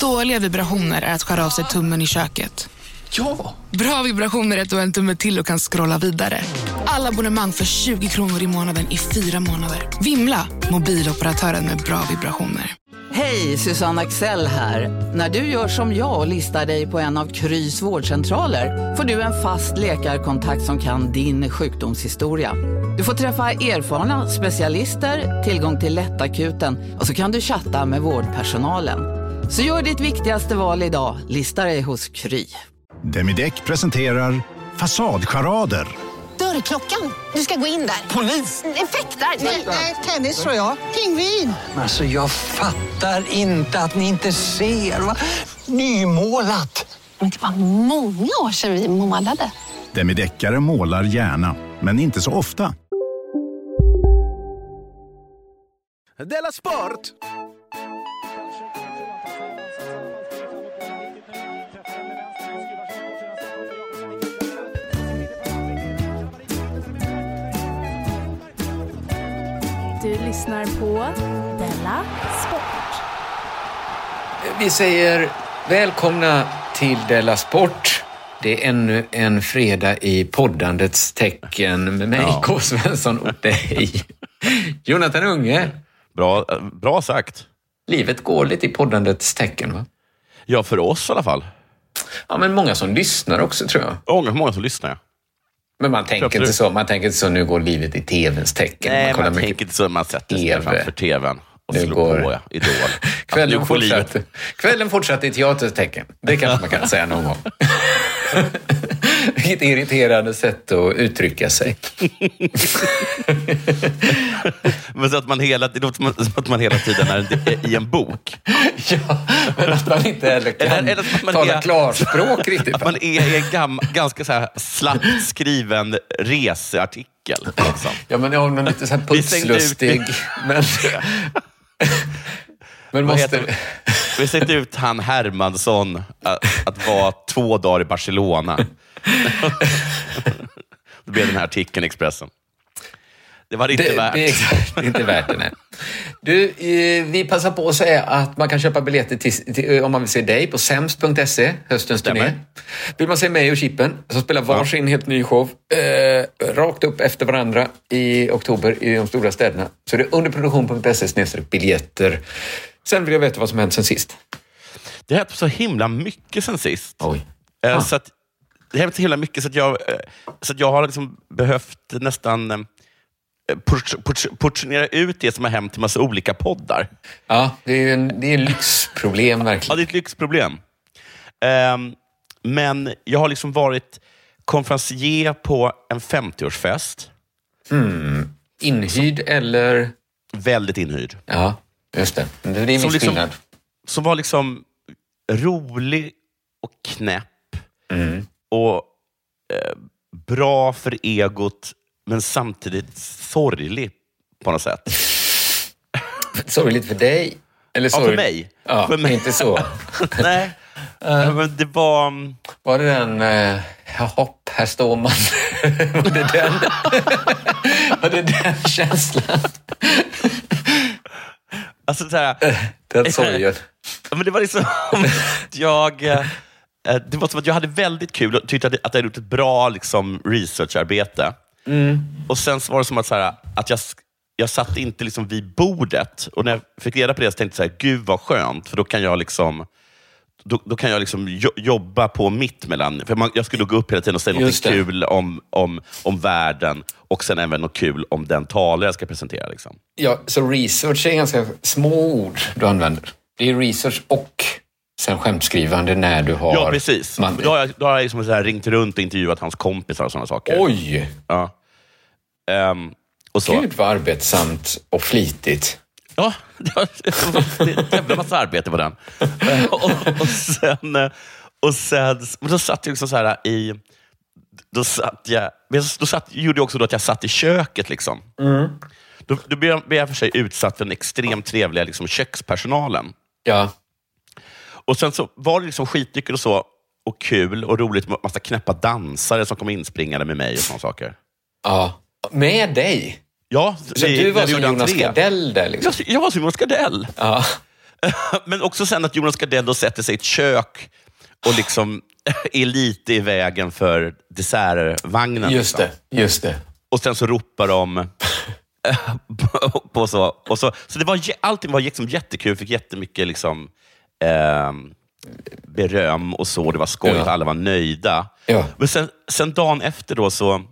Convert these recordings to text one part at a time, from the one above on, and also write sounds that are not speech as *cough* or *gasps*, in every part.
Dåliga vibrationer är att skära av sig tummen i köket. Ja! Bra vibrationer är att du har en tumme till och kan scrolla vidare. Alla abonnemang för 20 kronor i månaden i fyra månader. Vimla! Mobiloperatören med bra vibrationer. Hej, Susanne Axel här. När du gör som jag och listar dig på en av Krys vårdcentraler får du en fast läkarkontakt som kan din sjukdomshistoria. Du får träffa erfarna specialister, tillgång till lättakuten och så kan du chatta med vårdpersonalen. Så gör ditt viktigaste val idag, listar dig hos Kry. Demideck presenterar Fasadcharader. Dörrklockan. Du ska gå in där. Polis? Effektar? Nej, tennis tror jag. Pingvin. Alltså jag fattar inte att ni inte ser. Va? Nymålat! Men det var många år sedan vi målade. Demideckare målar gärna, men inte så ofta. Della Sport! Du lyssnar på Della Sport. Vi säger välkomna till Della Sport. Det är ännu en fredag i poddandets tecken med mig, Ja. K. Svensson, och dig, Jonathan Unge. Bra, bra sagt. Livet går lite i poddandets tecken, va? Ja, för oss i alla fall. Ja, men många som lyssnar också, tror jag. Många, många som lyssnar. Men man tänker, Absolut. inte så, man tänker inte så, nu går livet i tvns tecken. Nej, man mycket tänker inte så. Man sätter sig TV. framför tvn och Nu slår går- på Idol. *laughs* Kvällen, Alltså, går livet. fortsatte, kvällen fortsatte i teaterns tecken. Det kanske man kan säga någon gång. *laughs* *laughs* Vilket irriterande sätt att uttrycka sig. *laughs* Men så att man hela, det låter som att- man hela tiden är i en bok. *laughs* Ja, men att man inte heller kan Eller- eller man tala är- klarspråk riktigt. Att man är i en gam, ganska så här slappt skriven researtikel. Liksom. Ja, men jag är lite så här putslustig. Men, men måste... vi sätter ut han Hermansson att, att vara två dagar i Barcelona. *laughs* Då blev den här artikeln i Expressen. Det var det inte Det, värt. det, är exakt, det är inte värt det, nej. Du, eh, vi passar på att säga att man kan köpa biljetter till, till, eh, om man vill se dig på sems.se, höstens Stämmer. turné. Vill man se mig och Chippen, som spelar varsin helt ny show, eh, rakt upp efter varandra i oktober i de stora städerna, så är det underproduktion.se snedstreck biljetter. Sen vill jag veta vad som hänt sen sist. Det har hänt så himla mycket sen sist. Oj. Eh, Ah. Så att, det har hänt så himla mycket så att jag, eh, så att jag har liksom behövt nästan eh, port- port- portionera ut det som har hänt till massa olika poddar. Ja, det är ju en, det är en lyxproblem Ja, verkligen. det är ett lyxproblem. Ehm, men jag har liksom varit konferencier på en 50-årsfest. Inhyrd eller... Väldigt inhyrd. Ja, just det. Det är en viss Som liksom- skillnad. Som var liksom rolig och knäpp. Mm. Och eh, bra för egot, men samtidigt sorglig på något sätt. *laughs* Sorgligt för dig? Eller Ja, för mig. Ja, För mig. inte så. *laughs* Nej, Ja, men det var... mm, Var det den... Eh, hopp, här står man. *laughs* var, det den? var det den känslan? Alltså så här, Den sorgen. Ja, men det var liksom att jag... eh, Det var som att jag hade väldigt kul och tyckte att jag hade gjort ett bra liksom, researcharbete. Och sen var det som att, så här, att jag, jag satt inte liksom vid bordet. Och när jag fick reda på det så tänkte jag, gud vad skönt, för då kan jag liksom då, då kan jag liksom jo- jobba på mitt mellan... För man, jag skulle gå upp hela tiden och säga något kul om, om, om världen och sen även något kul om den talare jag ska presentera. Liksom. Ja, så research är ganska små ord du använder. Det är research och sen skämtskrivande när du har... Ja, precis. Man, Då har jag, då har jag liksom så här ringt runt och intervjuat hans kompisar och sådana saker. Oj! Ja. Ehm, och så. Gud vad arbetsamt och flitigt. Ja, *laughs* det var en jävla massa arbete på den. *laughs* och, och sen, eh, och sen då satt jag liksom så här i... Då satt jag... Då satt, gjorde jag också då att jag satt i köket. Liksom. Då, då blev jag, blev jag för sig utsatt för den extremt trevliga liksom, kökspersonalen. Ja. Och sen så var det liksom skitnyckel och så, och kul och roligt med massa knäppa dansare som kom inspringande med mig och sådana saker. ja. Med dig? Ja, Så vi- du var som Jonas. Gardell där liksom? Jag, jag var som Jonas Gardell. Ja. *laughs* Men också sen att Jonas Gardell då sätter sig i ett kök och liksom *laughs* är lite i vägen för dessertvagnen. Just liksom. det, just det. Och sen så ropar de *laughs* på, så. Och så, så det var, allting var liksom jättekul, fick jättemycket liksom, ehm, beröm och så. Det var skojigt, Ja. alla var nöjda. Ja. Men sen, sen dagen efter då, så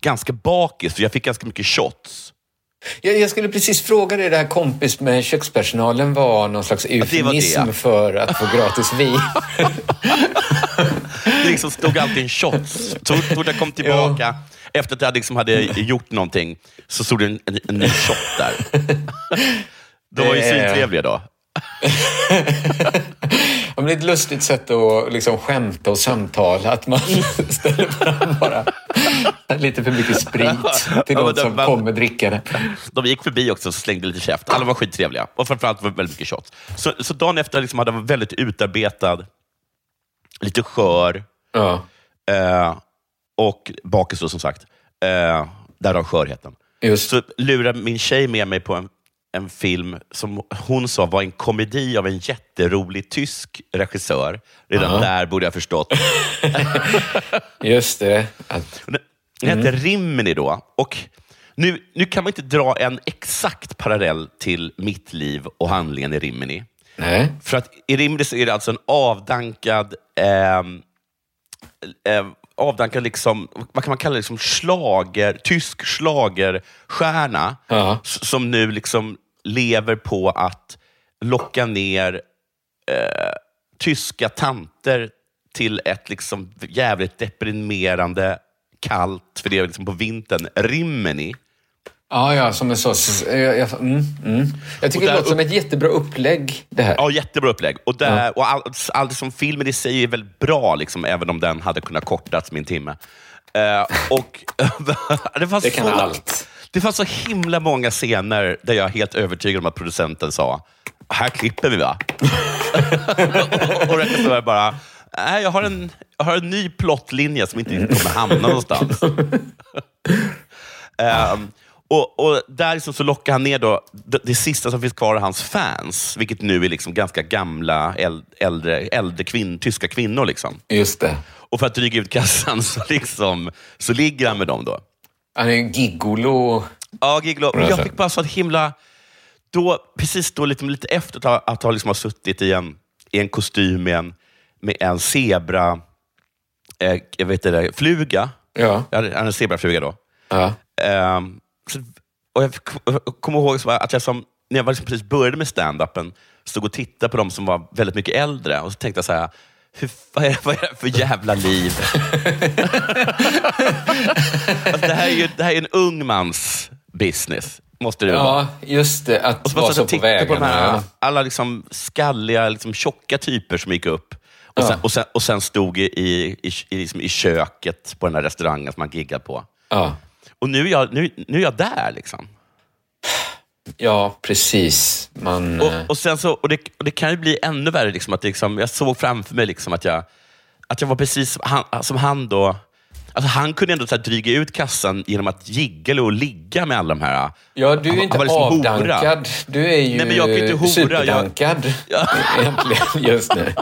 ganska bakis, för jag fick ganska mycket shots. Jag, jag skulle precis fråga dig, det här kompis med kökspersonalen var någon slags eufemism ja. för att få gratis vin. *laughs* Det liksom stod alltid en shots. Jag kom tillbaka, efter att jag liksom hade gjort någonting, så stod det en, en, en ny shot där. *laughs* De var ju svintrevliga då. Ja, det är ett lustigt sätt att liksom skämta och samtala, att man *laughs* ställer fram bara lite för mycket sprit till Ja, men de som men- kommer dricka det. De gick förbi också och slängde lite käft. Alla var skittrevliga. Och framförallt var det väldigt mycket shots. Så, så dagen efter liksom hade jag väldigt utarbetad, lite skör Ja, eh, och bakis då, som sagt. Eh, därav skörheten. just. Så lurade min tjej med mig på en, en film som hon sa var en komedi av en jätterolig tysk regissör. Redan Ja. där borde jag förstått. *laughs* Just det. Att, Den den hette Rimini då. Och nu, nu kan man inte dra en exakt parallell till mitt liv och handlingen i Rimini. nej. För att i Rimini så är det alltså en avdankad, ehm, eh, avdankad liksom, vad kan man kalla det, liksom slager, tysk schlagerstjärna Ja. som nu liksom lever på att locka ner eh, tyska tanter till ett liksom jävligt deprimerande, kallt, för det är liksom på vintern, Rimini. Ja, ja, som en sorts... Jag, jag, mm, mm. jag tycker Och det där låter som ett jättebra upplägg, det här. Ja, jättebra upplägg. Och, där, och allt, allt som filmen i sig är väldigt bra, liksom, även om den hade kunnat kortats med en timme. Eh, och *laughs* det, fanns Det kan så, allt. Det fanns så himla många scener där jag är helt övertygad om att producenten sa, här klipper vi va? *laughs* och, och regissören bara, nej jag har en, jag har en ny plottlinje som inte riktigt kommer hamna någonstans. *laughs* Ehm, och, och där liksom så lockar han ner då, det, det sista som finns kvar av hans fans, vilket nu är liksom ganska gamla, äl- äldre, äldre kvinn, tyska kvinnor. Liksom. Just det. Och för att dryga ut kassan så, liksom, så ligger han med dem. då. Han är en gigolo. Ja, Giglo. Men Ja, jag så. fick bara så himla... Då, precis då, lite, lite efter att ha, att ha, liksom ha suttit i en, i en kostym med en, med en zebra... Eh, jag vet inte, fluga. Ja. Jag hade en zebrafluga då. ja. Ehm, så, och jag kommer ihåg så att jag som, när jag liksom precis började med stand-upen stod och tittade på de som var väldigt mycket äldre och så tänkte jag så här, hur, vad, är, vad är det för jävla liv? *laughs* alltså, det, här är ju, det här är en ung mans business, måste det ju vara. ja, just det. Att Och så vara så på titta på de vägarna. här, ja. alla liksom skalliga, liksom tjocka typer som gick upp och sen, och sen, och sen stod i, i, i, liksom i köket på den här restaurangen som man giggade på. Ja. Och nu är jag, nu, nu är jag där. liksom. Ja, precis. Man... eh, Och, och, sen så, och, det, och det kan ju bli ännu värre. Liksom, att liksom, jag såg framför mig liksom, att, jag, att jag var precis som han, som han då. Alltså, han kunde ändå så dryga ut kassan genom att giggla och ligga med alla de här. Ja, du är han- inte han liksom hora. avdankad. Du är ju Nej, men jag kan inte hora. superdankad. Ja. *laughs* Egentligen, just nu.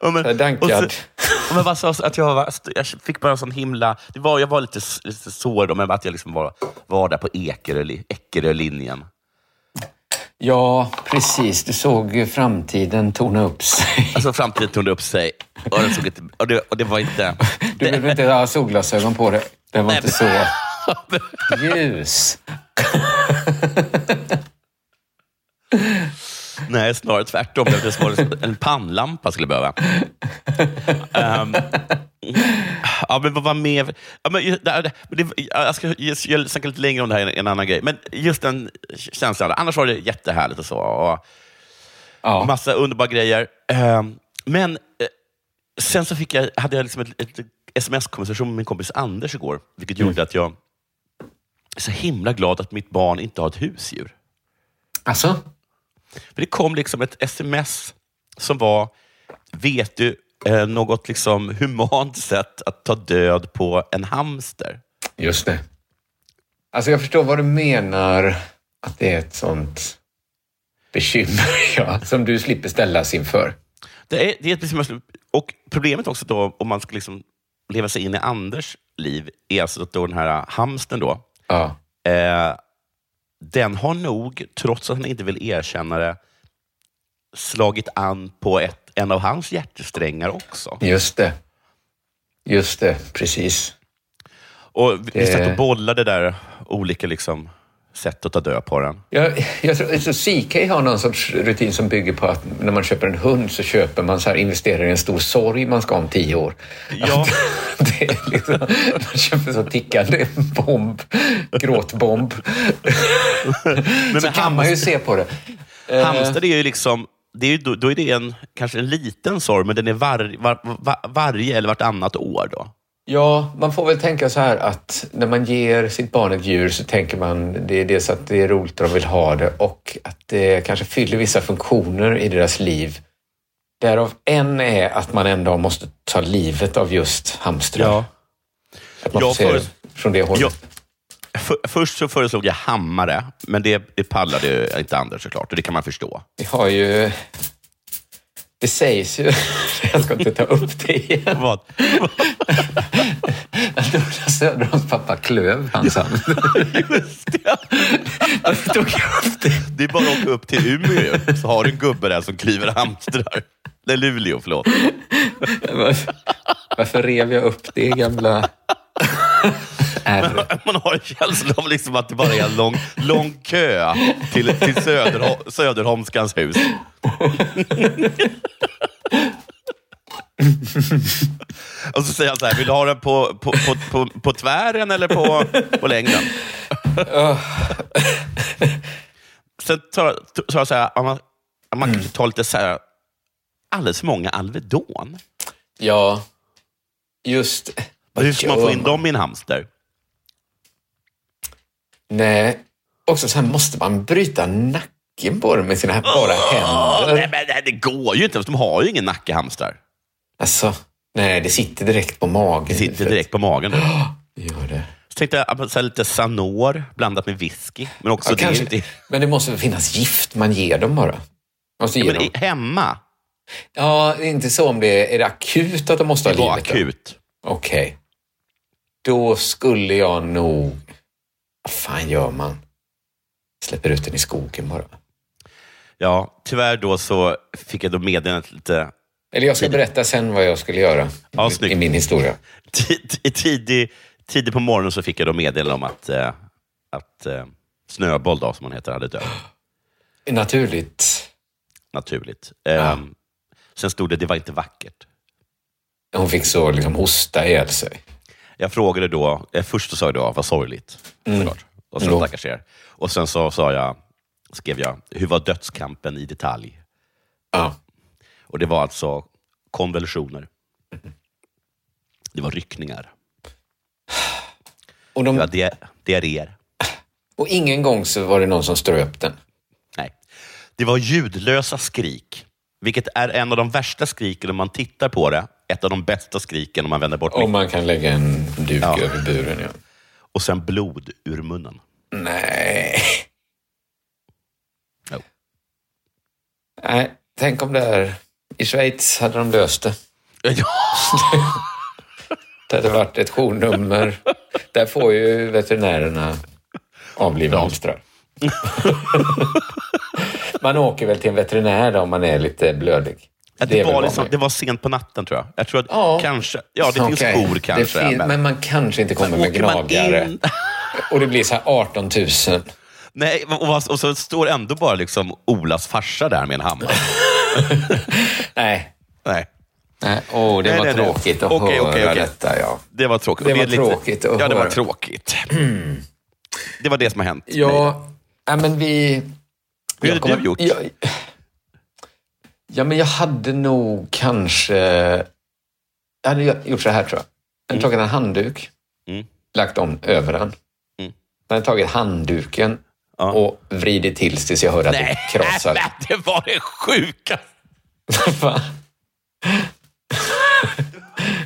Ja, men, dankad. och men bara så att jag, var, jag fick bara en sån himla... Det var, jag var lite, lite då, men att jag liksom var, var där på Ekerö- Ekerö-linjen. Ja, precis. Du såg framtiden torna upp sig. Alltså framtiden tog upp sig och, den såg inte, och, det, och det var inte... Du behöver inte ha solglasögon på dig. Den var Nej, inte så *laughs* ljus. *laughs* *laughs* Nej, snarare tvärtom. Det var liksom en pannlampa skulle jag behöva. Ehm, ja, men vad var mer? Ja, men, det, det, jag ska jag, snacka lite längre om det här, en, en annan grej. Men just den känslan. Annars var det jättehärligt och så. Och, Ja. Massa underbara grejer. Ehm, men eh, sen så fick jag, hade jag liksom ett, ett sms-konversation med min kompis Anders igår, vilket gjorde att jag är så himla glad att mitt barn inte har ett husdjur. Alltså? För det kom liksom ett sms som var, vet du eh, något liksom humant sätt att ta död på en hamster? Just det. Alltså jag förstår vad du menar. Att det är ett sånt... bekymmer *laughs* ja, som du slipper ställas inför. Det är, det är ett bekymmer. Och problemet också då, om man ska liksom leva sig in i Anders liv, är alltså att då den här hamsten då, Ja. eh, den har nog, trots att han inte vill erkänna det, slagit an på ett, en av hans hjärtesträngar också. Just det. Just det, precis. Och vi, vi Det- satt och bollade där olika liksom, sätt att ta död på den. Jag, jag tror, så CK har någon sorts rutin som bygger på att när man köper en hund så köper man så här, investerar i en stor sorg man ska ha om tio år. Ja. *laughs* Det är liksom, man köper så tickande bomb, gråtbomb. Men så med kan man ju se på det. Eh, Hamster är ju liksom, det är ju, då, då är det en, kanske en liten sorg, men den är var, var, var, varje eller vartannat år. då. Ja, man får väl tänka så här att när man ger sitt barn ett djur så tänker man det är dels att det är roligt och de vill ha det och att det kanske fyller vissa funktioner i deras liv. Därav en är att man en dag måste ta livet av just hamstrar. Att man får Jag det föres- från det hållet. Jag, för, först så föreslog jag hammare, men det, det pallade inte Anders såklart, och det kan man förstå. Vi har ju... Det sägs ju... *laughs* Jag ska inte ta upp det igen. Vad? Att *laughs* Douglas Söderholms pappa klöv hans hand. Varför tog jag upp det? Det är bara att åka upp till Umeå så har du en gubbe där som kliver hamstrar. Nej, Luleå, förlåt. Varför rev jag upp det gamla *laughs* R? Man har en känsla av liksom att det bara är en lång, lång kö till, till Söderho- Söderholmskans hus. Och så säger han så här, vill du ha den på, på, på, på, på tvären eller på, på längden? Sen tar jag så här, man, man kanske tar lite så här, alldeles för många Alvedon. Ja, just... Hur ska man få in dem i en hamster? Nej, också så här måste man bryta nacken på dem med sina bara händer. Nej, men det- det går ju inte, de har ju ingen nackehamstrar. Alltså, nej, det sitter direkt på magen. Det sitter direkt på magen. Då. Gör det. Så tänkte jag så lite Sanor blandat med whisky. Men också Ja, det kanske, inte... Men det måste finnas gift man ger dem bara? Måste ge Ja, men dem. hemma, Ja, det är inte så om det är, det akut att de måste ha det var livet. då? akut. Okej. Då skulle jag nog... Fan gör man? Släpper ut den i skogen bara. Ja, tyvärr då så fick jag då meddelandet lite Eller jag ska berätta sen vad jag skulle göra Ja, i, min historia. Tid- i tidig, tidig på morgonen så fick jag då meddelande om att, eh, att eh, Snöboll, då, som han heter, hade dött. *gasps* Naturligt. Naturligt. Ehm, Sen stod det, det var inte vackert. Hon fick så liksom hosta ihjäl sig. Jag frågade då, eh, först så sa jag då, vad sorgligt. Såklart. Och sen stackars er. Och sen så sa jag, skrev jag, hur var dödskampen i detalj? Ja. Och det var alltså konvulsioner. Det var ryckningar. Och, Det de, var dia- diarréer. och ingen gång så var det någon som ströp den. Nej. Det var ljudlösa skrik, vilket är en av de värsta skriken om man tittar på det. Ett av de bästa skriken om man vänder bort Om man kan lägga en duk Ja. över buren. Ja. Och sen blod ur munnen. Nej. Jo. Nej, tänk om det är... I Schweiz hade de löst det. Ja. *laughs* Det hade varit ett journummer. Där får ju veterinärerna avliva hamstrar. *laughs* man åker väl till en veterinär då om man är lite blödig. Det, det, var liksom, det var sent på natten tror jag. Jag tror att Ja. kanske, ja det finns Okej. kor kanske. Det fin- men... man kanske inte kommer med gnagare. in- Och det blir så här 18 000. *laughs* Nej, och, och så står ändå bara liksom Olas farsa där med en hammare. *laughs* Nej. Nej, Nej, åh, det Nej, var nej, nej. tråkigt att Okej, höra okej, okej. detta. Ja. det var tråkigt. Det var är lite- tråkigt att Ja, det var höra. tråkigt. Det var det som har hänt. Ja, ja men vi... Hur jag hade kommer- du gjort? Jag, ja, men jag hade nog kanske... Jag hade gjort så här tror jag. Jag hade tagit en handduk, Mm. lagt om över den. Mm. Jag hade tagit handduken Ja. och vridit till tills jag hörde att Nej, *laughs* det krossade. *laughs* nej, det var det sjukaste.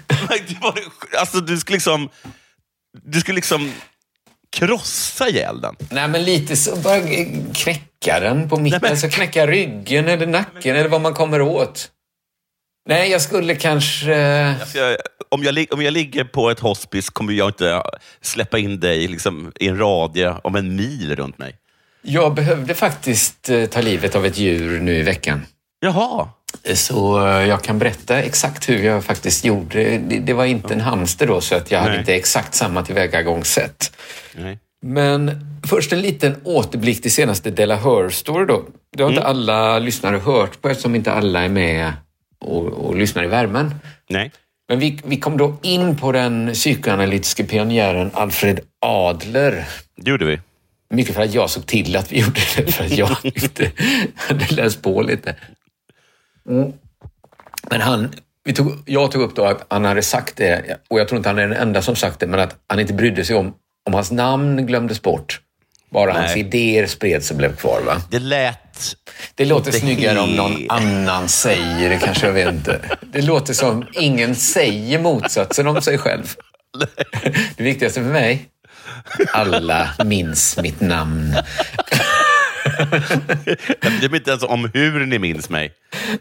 Det var det, alltså, du skulle liksom... Du skulle liksom krossa ihjäl den? Nej, men lite så. Bara knäcka den på mitten. men- Alltså knäcka ryggen eller nacken eller vad man kommer åt. Nej, jag skulle kanske... Alltså, jag, om, jag, om jag ligger på ett hospice kommer jag inte släppa in dig liksom, i en radie om en mil runt mig. Jag behövde faktiskt eh, ta livet av ett djur nu i veckan. Jaha. Så eh, jag kan berätta exakt hur jag faktiskt gjorde. Det, det var inte en hamster då, så att jag hade Nej. inte exakt samma tillvägagångssätt. Nej. Men först en liten återblick till senaste Della Hör-story då. Det har inte alla lyssnare hört på eftersom inte alla är med och, och lyssnar i värmen. Nej. Men vi, vi kom då in på den psykoanalytiske pionjären Alfred Adler. Det gjorde vi. Mycket för att jag såg till att vi gjorde det, för att jag *laughs* hade läst på lite. Mm. Men han, vi tog, jag tog upp då att han hade sagt det, och jag tror inte han är den enda som sagt det, men att han inte brydde sig om om hans namn glömdes bort. Bara Nej. hans idéer spreds och blev kvar. Va? Det lät... Det låter snyggare om någon annan säger det, kanske jag vet inte. Det låter som ingen säger motsatsen om sig själv. Det viktigaste för mig, alla minns mitt namn. *laughs* Jag bryr mig inte ens om hur ni minns mig.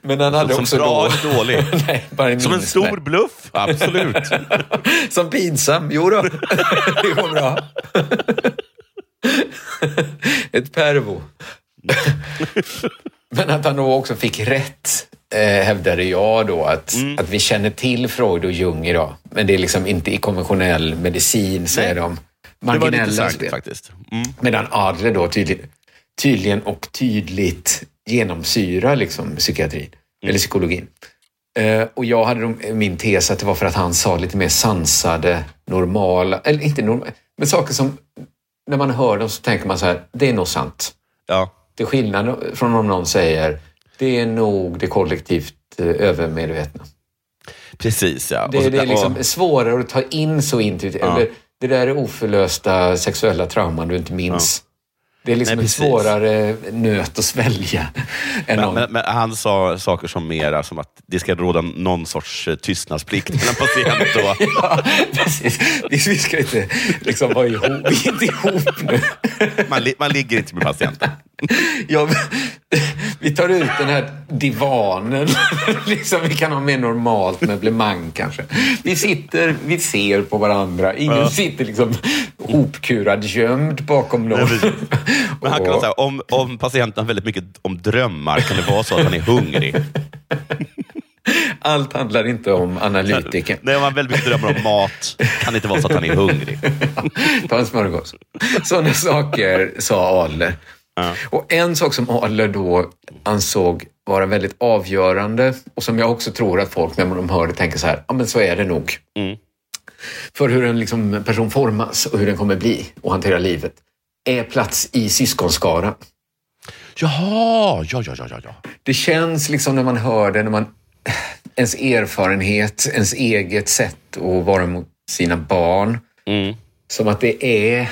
Men han hade Som också bra då... eller dålig? *laughs* Nej, bara Som en stor mig. bluff? Absolut. *laughs* Som pinsam? Jo då, det går bra. Ett pervo. Men att han då också fick rätt, eh, hävdade jag då, att, Mm. att vi känner till Freud och Jung idag. Men det är liksom inte i konventionell medicin, säger de. Det var Marginella intressant spel. faktiskt. Mm. Medan Adler då tydligen, tydligen och tydligt genomsyrar liksom psykiatrin, eller psykologin. Eh, och jag hade då min tes att det var för att han sa lite mer sansade, normala, eller inte normala, men saker som när man hör dem så tänker man så här, det är nog sant. Ja. Till skillnad från om någon säger, det är nog det kollektivt eh, övermedvetna. Precis, ja. Det, så- det är liksom och- svårare att ta in så intuitivt. Ja. Eller, det där är oförlösta sexuella trauman du inte minns. Det är liksom en svårare nöt att svälja. Än Men, men, men han sa saker som mera som att det ska råda någon sorts eh, tystnadsplikt mellan patient och... *laughs* Ja, precis. Vi, ska inte liksom vara ihop. Vi är inte ihop nu. Man, li, man ligger inte med patienten. Ja, vi tar ut den här divanen. *laughs* liksom, vi kan ha mer normalt möblemang kanske. Vi sitter, vi ser på varandra. Ingen Ja. sitter liksom hopkurad gömd bakom någon. Men han kan Och- säga, om, om patienten har väldigt mycket om drömmar kan det vara så att han är hungrig. Allt handlar inte om analytiken. Nej, om han väldigt mycket drömmar om mat kan det inte vara så att han är hungrig. *laughs* Ta en smörgås. Sådana saker sa Adler. Ja. Och en sak som Adler då ansåg vara väldigt avgörande och som jag också tror att folk när de hör det tänker så här, ja men så är det nog. Mm. För hur en liksom person formas och hur den kommer bli och hantera livet är plats i syskonskara. Jaha, ja, ja, ja, ja, ja. Det känns liksom när man hör det, när man, *sighs* ens erfarenhet, ens eget sätt att vara mot sina barn, Mm. som att det är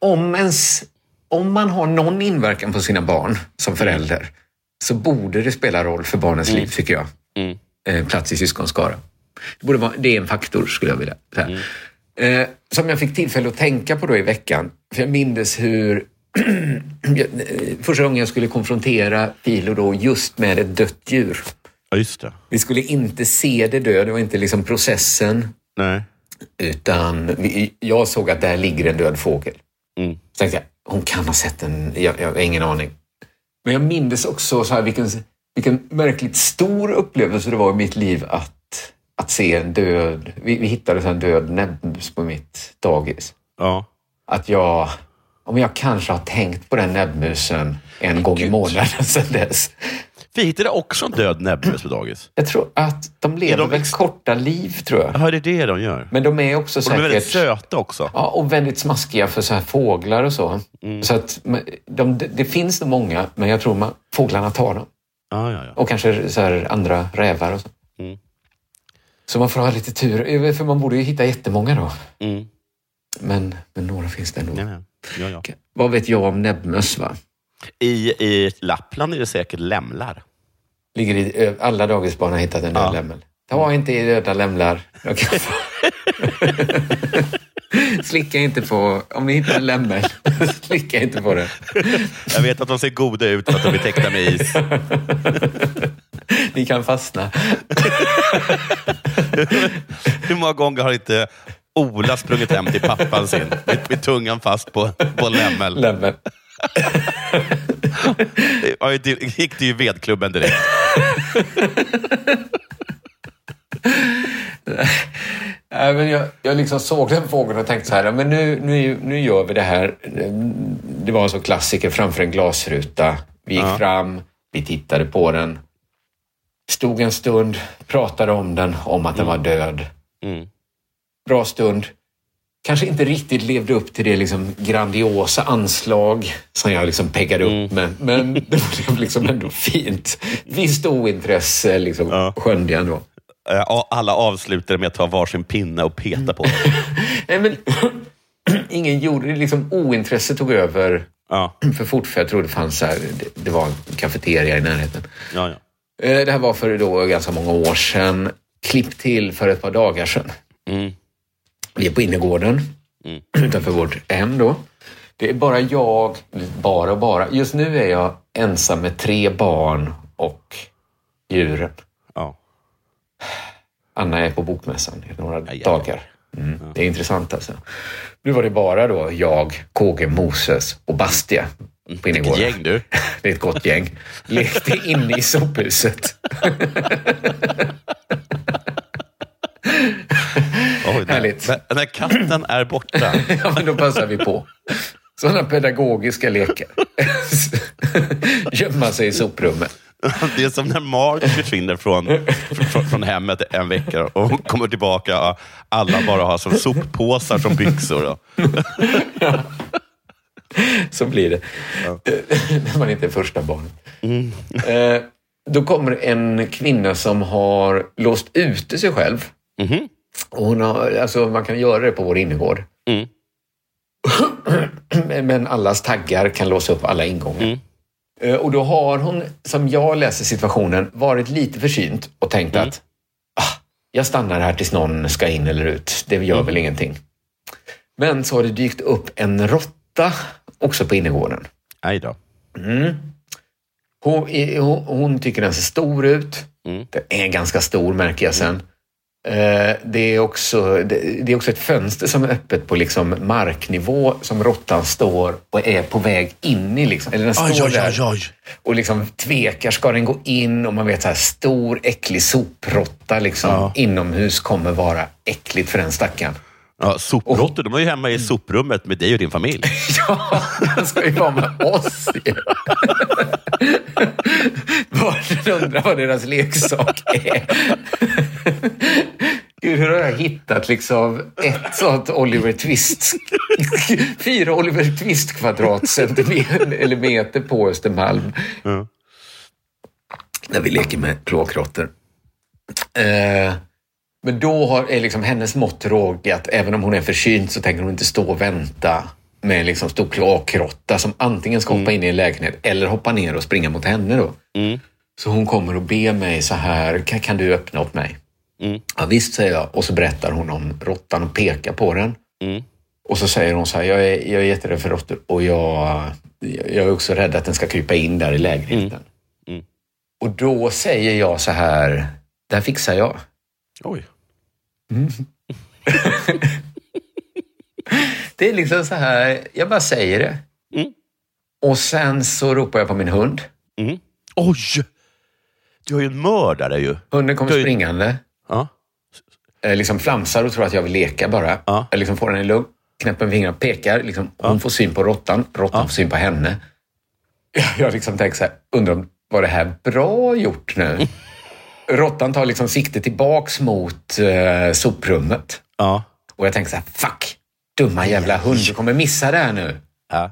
om, ens, om man har någon inverkan på sina barn som förälder så borde det spela roll för barnens liv, tycker jag. Mm. Eh, plats i syskonskara. Det, borde vara, det är en faktor, skulle jag vilja säga. Eh, som jag fick tillfälle att tänka på då i veckan. För jag mindes hur *clears throat* eh, första gången jag skulle konfrontera Filo då just med ett dött djur. Ja, just det. Vi skulle inte se det dö, det var inte liksom processen. Nej. Utan vi, jag såg att där ligger en död fågel. Mm. Så tänkte jag, hon kan ha sett den, jag, jag har ingen aning. Men jag minns också så här, vilken, vilken märkligt stor upplevelse det var i mitt liv att, att se en död... Vi, vi hittade en död näbbmus på mitt dagis. Ja. Att jag, om jag kanske har tänkt på den näbbmusen en gång i månaden *laughs* sedan dess. Vi hittade också en död näbbmus på dagis. Jag tror att de lever de väl ex- korta liv, tror jag. Jaha, det är det de gör. Men de är också Och de är säkert... väldigt söta också. Ja, och väldigt smaskiga för så här fåglar och så. Mm. Så att de, det, finns nog många, men jag tror man, fåglarna tar dem. Ja, ja, ja. Och kanske så här andra rävar och så. Mm. Så man får ha lite tur, för man borde ju hitta jättemånga då. Mm. Men, men några finns det ändå. Ja, ja. Ja. Vad vet jag om näbbmöss? Va? I, I Lappland är det säkert lämlar. Ligger i, ö, alla dagisbarn har hittat en död Ja. lämmel. Ta inte i döda lämlar. *laughs* Slicka inte på, om ni hittar en lämmel, *laughs* slicka inte på den. Jag vet att de ser goda ut för att de är täckta med is. Ni kan fastna. *laughs* Hur många gånger har inte Ola sprungit hem till pappan sin med, med tungan fast på, på lämmel? Lämmel. Ja, det gick det ju vedklubben direkt. Nej, men jag, jag liksom såg den fågeln och tänkte så här, men nu, nu, nu gör vi det här. Det var en sån klassiker framför en glasruta. Vi gick Ja. fram, vi tittade på den, stod en stund, pratade om den, om att den var död. Mm. Bra stund. Kanske inte riktigt levde upp till det liksom grandiosa anslag som jag liksom peggade upp med. Men *laughs* det blev liksom ändå fint. Visst ointresse liksom, skönjde jag ändå. Alla avslutade med att ta varsin pinne och peta på den. *laughs* Nej, men *clears throat* ingen gjorde det. Liksom ointresse tog över *clears throat* för fort, för jag tror det fanns här, det, det var en kafeteria i närheten. Ja, ja. Eh, Det här var för då ganska många år sedan. Klipp till för ett par dagar sedan. Mm. Vi är på innergården *clears throat* utanför vårt hem då. Det är bara jag, bara och bara. Just nu är jag ensam med tre barn och djuren. Ja. Anna är på bokmässan i några dagar. Mm. Det är intressant alltså. Nu var det bara då jag, KG, Moses och Bastia på innergården. gäng du. *laughs* Det är ett gott gäng. Lekte inne i sophuset. *laughs* *laughs* Oj, när, Härligt. När, när katten är borta. *laughs* ja, men då passar vi på. Sådana pedagogiska lekar. *laughs* Gömma sig i soprummet. Det är som när Mark försvinner från, från, från hemmet en vecka och kommer tillbaka och alla bara har som soppåsar som byxor. Då. *laughs* Så blir det. När man inte är första barn. Eh, då kommer en kvinna som har låst ute sig själv. Och hon har, alltså man kan göra det på vår innergård. *clears throat* Men allas taggar kan låsa upp alla ingångar. Eh, Och då har hon, som jag läser situationen, varit lite försynt och tänkt att ah, jag stannar här tills någon ska in eller ut. Det gör väl ingenting. Men så har det dykt upp en råtta också på innergården. Aj då. Mm. Hon, hon, hon tycker den ser stor ut. Den är ganska stor märker jag sen. Eh, Det är, också, det, är också ett fönster som är öppet på liksom marknivå som råttan står och är på väg in i. Liksom. Eller den står oj, där oj, oj. och liksom tvekar. Ska den gå in? Och man vet så här, stor äcklig soprotta liksom, inomhus kommer vara äckligt för den stackaren. Ja, sopråttor, de är ju hemma i soprummet med dig och din familj. *laughs* Ja, den ska ju vara med oss ju. *laughs* Barnen undrar vad deras leksak är. Gud, hur har jag hittat liksom ett sånt Oliver Twist? *laughs* Fyra Oliver Twist-kvadrat centimeter eller meter på Östermalm. När vi leker med kloakråttor. Eh, men då har, är liksom hennes mått råg att även om hon är försynt så tänker hon inte stå och vänta med en liksom stor kloakråtta som antingen ska hoppa in i en lägenhet eller hoppa ner och springa mot henne. Då. Så hon kommer och ber mig så här, kan, kan du öppna åt mig? Ja, visst, säger jag. Och så berättar hon om råttan och pekar på den. Och så säger hon så här, jag är, jag är jätterädd för råttor och jag, jag är också rädd att den ska krypa in där i lägenheten. Och då säger jag så här, det här fixar jag. Oj. Det är liksom så här, jag bara säger det. Och sen så ropar jag på min hund. Oj! Du har ju en mördare ju. Hunden kommer Du springande. Ja. Eh, liksom flamsar och tror att jag vill leka bara. Jag liksom får den i lugg, knäpper fingrarna, pekar. Liksom, Hon får syn på råttan, råttan får syn på henne. *laughs* Jag liksom tänker så här, undrar om var det här bra gjort nu? *laughs* Råttan tar liksom sikte tillbaks mot eh, soprummet. Ja. Och jag tänker så här, fuck! Dumma jävla hund, du kommer missa det här nu. Ja.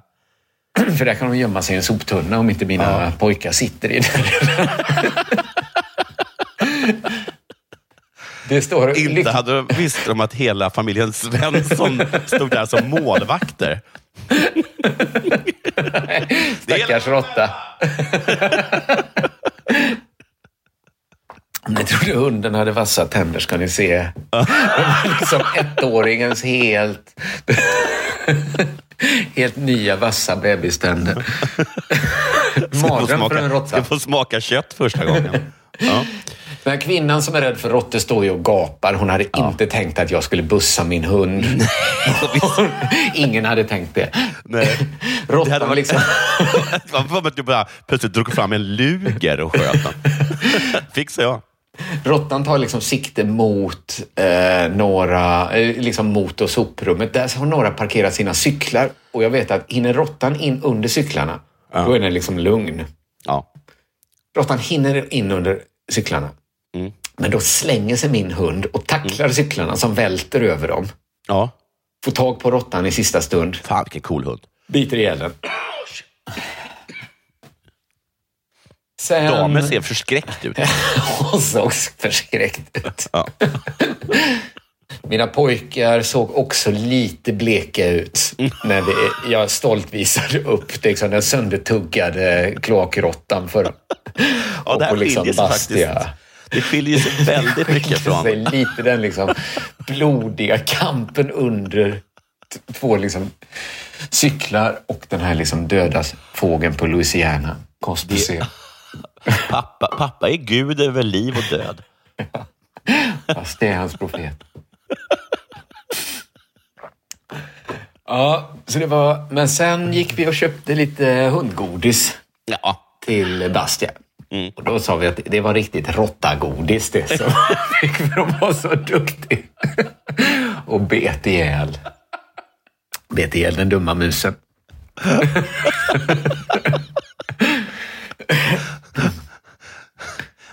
*clears throat* För där kan de gömma sig i en soptunna om inte mina pojkar sitter i den. *laughs* Det står... Inte hade de visst de att hela familjen Svensson stod där som målvakter. *laughs* Stackars råtta. *laughs* Jag trodde hunden hade vassa tänder, ska ni se. liksom ettåringens helt, *laughs* helt nya vassa bebiständer. Mardröm för en smaka, råtta. ska få smaka kött första gången. Ja. Den här kvinnan som är rädd för råttor står ju och gapar. Hon hade inte tänkt att jag skulle bussa min hund. *laughs* Ingen hade tänkt det. *laughs* Råttan hade var liksom... *laughs* Var som att du bara plötsligt drog fram en luger och sköt den. Fixar jag. Råttan tar liksom sikte mot eh, några, eh, liksom mot och soprummet. Där har några parkerat sina cyklar och jag vet att hinner råttan in under cyklarna, då är den liksom lugn. Ja. Råttan hinner in under cyklarna. Mm. Men då slänger sig min hund och tacklar cyklarna som välter över dem. ja. Får tag på råttan i sista stund, Fan vilken cool hund. biter ihjäl den. Sen... Damen ser förskräckt ut. *laughs* Hon såg förskräckt ut. Ja. *laughs* Mina pojkar såg också lite bleka ut när det, jag stolt visade upp liksom, den söndertuggade kloakrottan för Ja, och det här på liksom skiljer sig faktiskt. Det skiljer sig väldigt mycket Så är från... lite den liksom blodiga kampen under två liksom cyklar och den här liksom döda fågeln på Louisiana. Cosby ser. Pappa, pappa är gud över liv och död. Fast det är hans profet. Ja, så det var... Men sen gick vi och köpte lite hundgodis Ja. till Bastia. Mm. Och då sa vi att det var riktigt råttagodis det som *laughs* fick för de var så duktiga. och bet ihjäl. Bet ihjäl den dumma musen.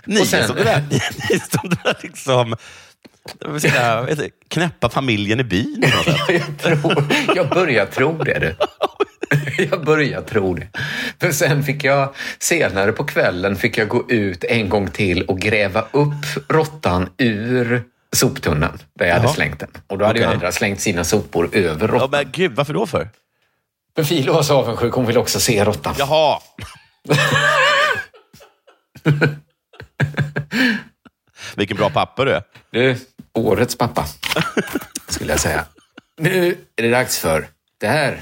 Ni Och sen- är *laughs* som det där, ni är som det där liksom... säga, knäppa familjen i byn. *laughs* Jag, tror, jag börjar tro det. *laughs* Jag börjar tro det. För sen fick jag, senare på kvällen, fick jag gå ut en gång till och gräva upp råttan ur soptunnan där jag hade Jaha. slängt den. Och då hade ju Okej. andra slängt sina sopor över Ja, råttan. men gud, varför då för? För Filo var så avundsjuk, hon vill också se råttan. Jaha. *laughs* Vilken bra pappa du är. Du, årets pappa, skulle jag säga. Nu är det dags för det här.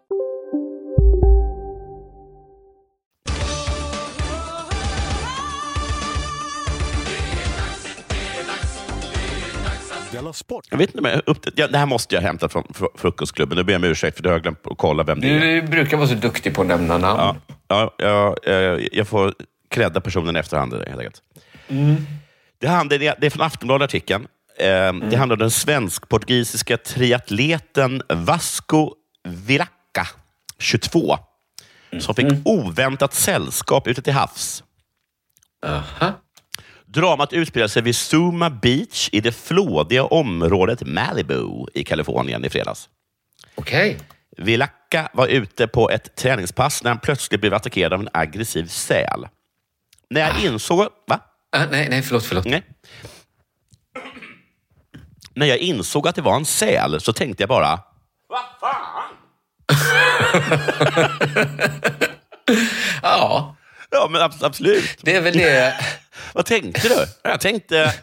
Della Sport. Jag vet inte, men jag ja, det här måste jag hämta från fr- frukostklubben. Nu ber jag om ursäkt, för det har jag glömt att kolla vem det är. Du brukar vara så duktig på att nämna namn. Ja, ja, ja, eh, jag får credda personen i efterhand helt enkelt. Mm. Det, handlar, det är från Aftonbladet artikeln. Eh, Det handlar om den svensk-portugisiska triatleten Vasco Viraca, 22, som fick oväntat sällskap ute till havs. Dramat utspelar sig vid Suma Beach i det flådiga området Malibu i Kalifornien i fredags. Okej. Vilacca var ute på ett träningspass när han plötsligt blev attackerad av en aggressiv säl. När jag insåg... Va? Ah, nej, nej, förlåt, förlåt. Nej. När jag insåg att det var en säl så tänkte jag bara... *laughs* Ja. Ja, men ab- absolut. Det är väl det. Vad tänkte du? Jag tänkte...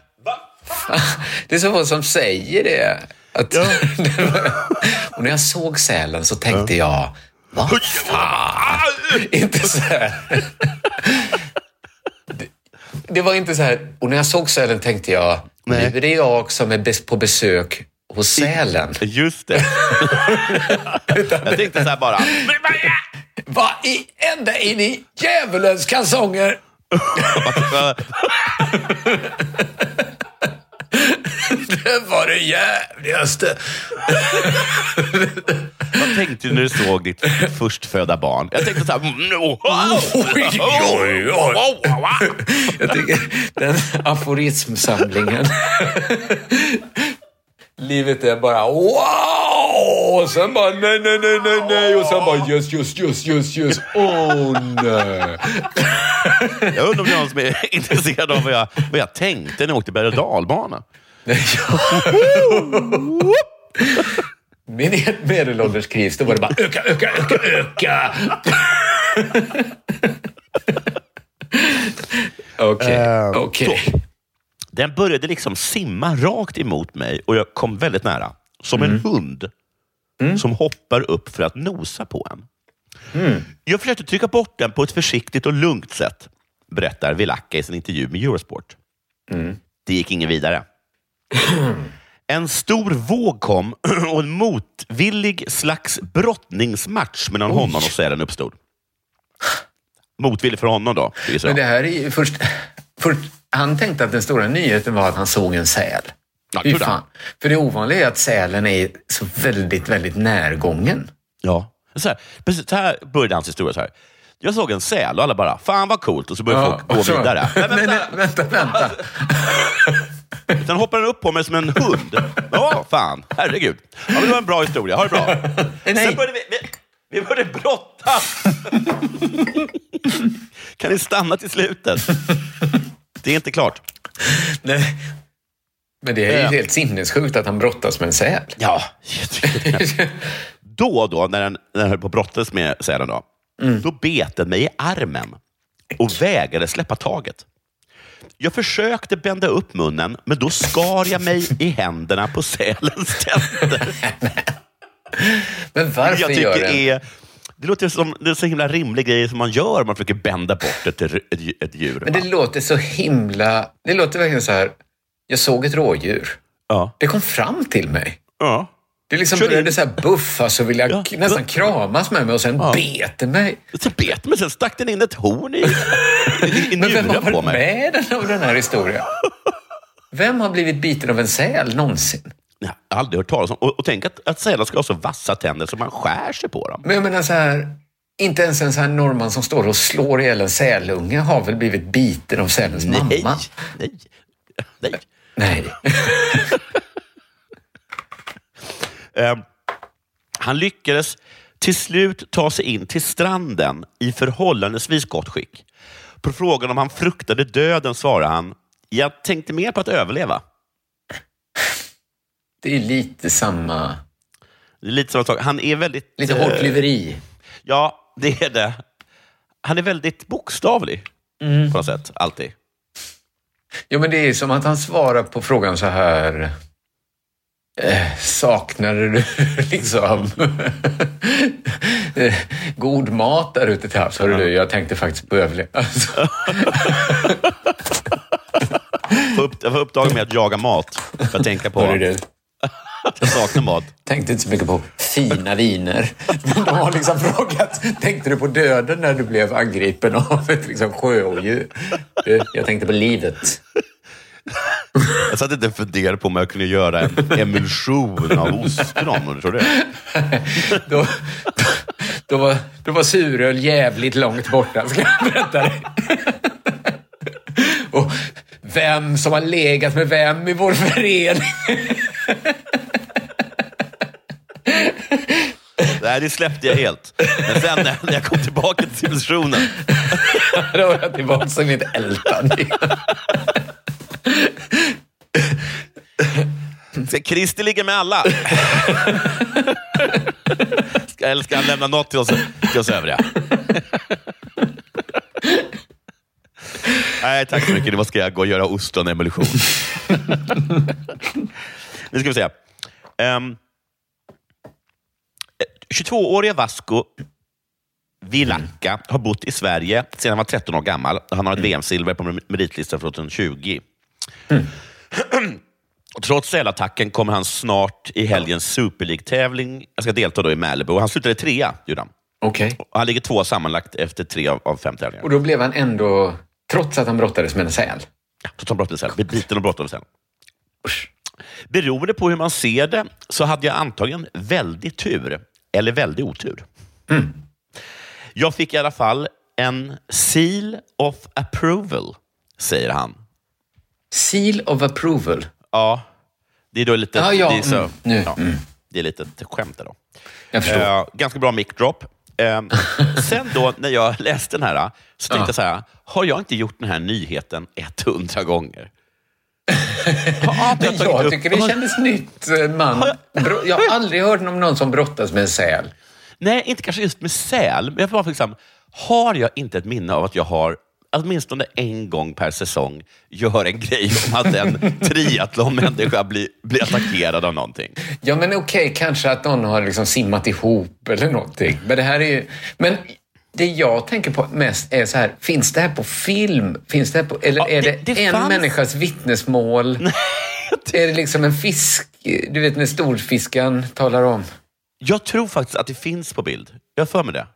Det är så få som säger det. Att *laughs* Och när jag såg sälen så tänkte jag, vad fan? inte så här. Det, det var inte så här. Och när jag såg sälen tänkte jag, nu är det jag som är på besök hos sälen. Just det. *laughs* jag tänkte så här bara. Vad i ända in i djävulens kalsonger! Det var det jävligaste. Vad tänkte du när du såg ditt förstfödda barn? Jag tänkte så här... mm, oh, Oj, oj, oj. Jag tycker den aforismsamlingen. Livet är bara wow! Och sen bara nej, nej, nej, nej, nej. Och sen bara yes, yes, yes, yes, yes. Oh, nej. Jag undrar om det är någon som är *laughs* intresserad av vad jag, vad jag tänkte när jag åkte berg och dalbana. Min medelålders kris, då var det bara öka, öka, öka, öka. Okej, Eh, okej. så. Den började liksom simma rakt emot mig och jag kom väldigt nära. Som en hund som hoppar upp för att nosa på en. Jag försökte trycka bort den på ett försiktigt och lugnt sätt, berättar Vilacka i sin intervju med Eurosport. Det gick ingen vidare. *clears throat* En stor våg kom *clears throat* och en motvillig slags brottningsmatch mellan honom och sälen uppstod. Motvillig för honom då, Men det här är ju först, först... Han tänkte att den stora nyheten var att han såg en säl. Ja, Fy fan. För det ovanliga är att sälen är så väldigt, väldigt närgången. Ja. Så här, precis, så här började hans historia. Så här. Jag såg en säl och alla bara, fan vad coolt. Och så började folk gå så- vidare. *laughs* Men Nej, vänta, nej, vänta, vänta. *laughs* Sen hoppade den upp på mig som en hund. Ja, fan. Herregud. Ja, men det var en bra historia. Ha det bra. *laughs* Sen började vi, vi, vi började brottas. Kan ni stanna till slutet? Det är inte klart. Nej. Men det är ju helt sinnessjukt att han brottas med en säl. Ja, Då och då, när den, när den höll på att brottas med sälen, då, då bet den mig i armen och vägrade släppa taget. Jag försökte bända upp munnen, men då skar jag mig i händerna på sälens tänder. *laughs* Men varför jag gör tycker den? är, Det låter som det är så himla rimlig grej som man gör om man försöker bända bort ett, ett, ett djur. Men det låter så himla... Det låter verkligen så här... Jag såg ett rådjur. Ja. Det kom fram till mig. Ja. Det liksom Kör in. började så här buffas och vilja Ja. nästan kramas med mig och sen Ja. bet det mig. Så bet mig, sen stack den in ett horn i, i, i Men vem har varit med den, av den här historien? Vem har blivit biten av en säl någonsin? Jag har aldrig hört talas om. Och, och tänk att, att sälar ska ha så vassa tänder så man skär sig på dem. Men jag menar så här... Inte ens en sån här norrman som står och slår ihjäl en sälunge har väl blivit biten av sälens Nej, mamma? nej, nej. Nej. *laughs* Eh, han lyckades till slut ta sig in till stranden i förhållandevis gott skick. På frågan om han fruktade döden svarade han, jag tänkte mer på att överleva. Det är lite samma... Det är lite samma sak. Han är väldigt... Lite eh, hårklyveri. Ja, det är det. Han är väldigt bokstavlig Mm. på något sätt, alltid. Jo, men det är som att han svarar på frågan så här... Eh, saknade du *laughs* liksom eh, *laughs* god mat där ute till havs? Hörru du, jag tänkte faktiskt på överlevnad. Alltså, *laughs* jag får uppdrag med att jaga mat för att tänka på hörru du, *laughs* jag saknar mat. tänkte inte så mycket på fina viner. *laughs* Men de har liksom frågat, tänkte du på döden när du blev angripen av ett liksom sjöodjur? Du, jag tänkte på livet. *laughs* Jag satt inte och funderade på om jag kunde göra en emulsion av ostron. Du tror det? Då, då, då, var, då var suröl jävligt långt borta, ska jag berätta dig. Och vem som har legat med vem i vår förening. Nej, det släppte jag helt. Men sen när jag kom tillbaka till civilisationen. Då var jag tillbaka som mitt ältande. Ska Christer ligga med alla? Eller ska han lämna något till oss, till oss övriga? Nej, tack så mycket. Nu ska jag gå och göra ostronemulsion. *laughs* nu ska vi se. Ehm, 22-åriga Vasco Vilacca har bott i Sverige sedan han var 13 år gammal. Han har ett VM-silver på meritlistan från 2020. Och trots sälattacken kommer han snart i helgens Super League-tävling. Jag ska delta då i Malibu. Han slutade trea, gjorde han. Och Han ligger två sammanlagt efter tre av, av fem tävlingar. Och då blev han ändå, trots att han brottades med en säl. Så han brottades med säl. Blev biten och brottades med säl. Beroende på hur man ser det så hade jag antagligen väldigt tur, eller väldigt otur. Jag fick i alla fall en seal of approval, säger han. Seal of approval? Ja, det är då lite... Ja, ja, det, är så, mm, nu, ja, mm. det är lite skämt då. Jag förstår. Eh, ganska bra mic drop. Eh, sen då, när jag läste den här, så tänkte Ja. jag så här, har jag inte gjort den här nyheten 100 gånger? Men jag tycker det kändes nytt, eh, man. Jag har aldrig hört om någon som brottas med en säl. Nej, inte kanske just med säl, men jag var liksom, har jag inte ett minne av att jag har åtminstone en gång per säsong gör en grej om att en triathlonmänniska blir, blir attackerad av någonting. Ja, men okej, kanske att någon har liksom simmat ihop eller någonting. Men det här är ju... Men det jag tänker på mest är så här, finns det här på film? Finns det här på, eller är det, det en fanns- människas vittnesmål? *laughs* är det liksom en fisk, du vet när storfiskan talar om? Jag tror faktiskt att det finns på bild. Jag har för mig det.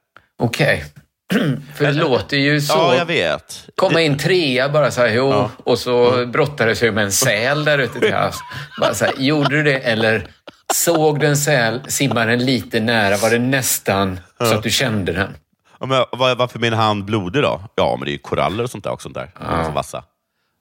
Okej. *clears throat* För det låter ju så. Ja, jag vet. Komma in trea bara så här, jo, och så brottades jag med en säl där ute till havs. Bara så här, gjorde du det eller såg du en säl, simmar den lite nära, var det nästan så att du kände den? Ja, men var, varför min hand blodig då? Ja, men det är ju koraller och sånt där också. Där. Så vassa.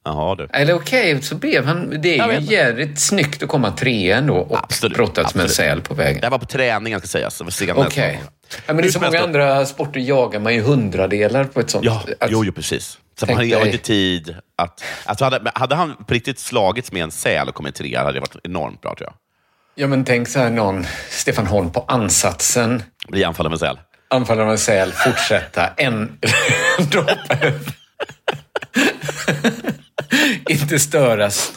Jaha du. Eller okej, så blev han... Det är ju jävligt snyggt att komma trea ändå och brottats med en absolut. säl på vägen. Det var på träningen ska sägas. Okej. nästan. Ja, men det är så många då. andra sporter jagar man ju hundradelar på ett sånt... Ja, att- jo, jo, precis. Så han har inte tid att... Alltså hade, hade han på riktigt slagits med en säl och kommit trea hade det varit enormt bra tror jag. Ja, men tänk så här någon, Stefan Holm på ansatsen. Bli anfallen med säl. Anfallaren av en säl, fortsätta, en *laughs* droppe. *laughs* *laughs* Inte störas.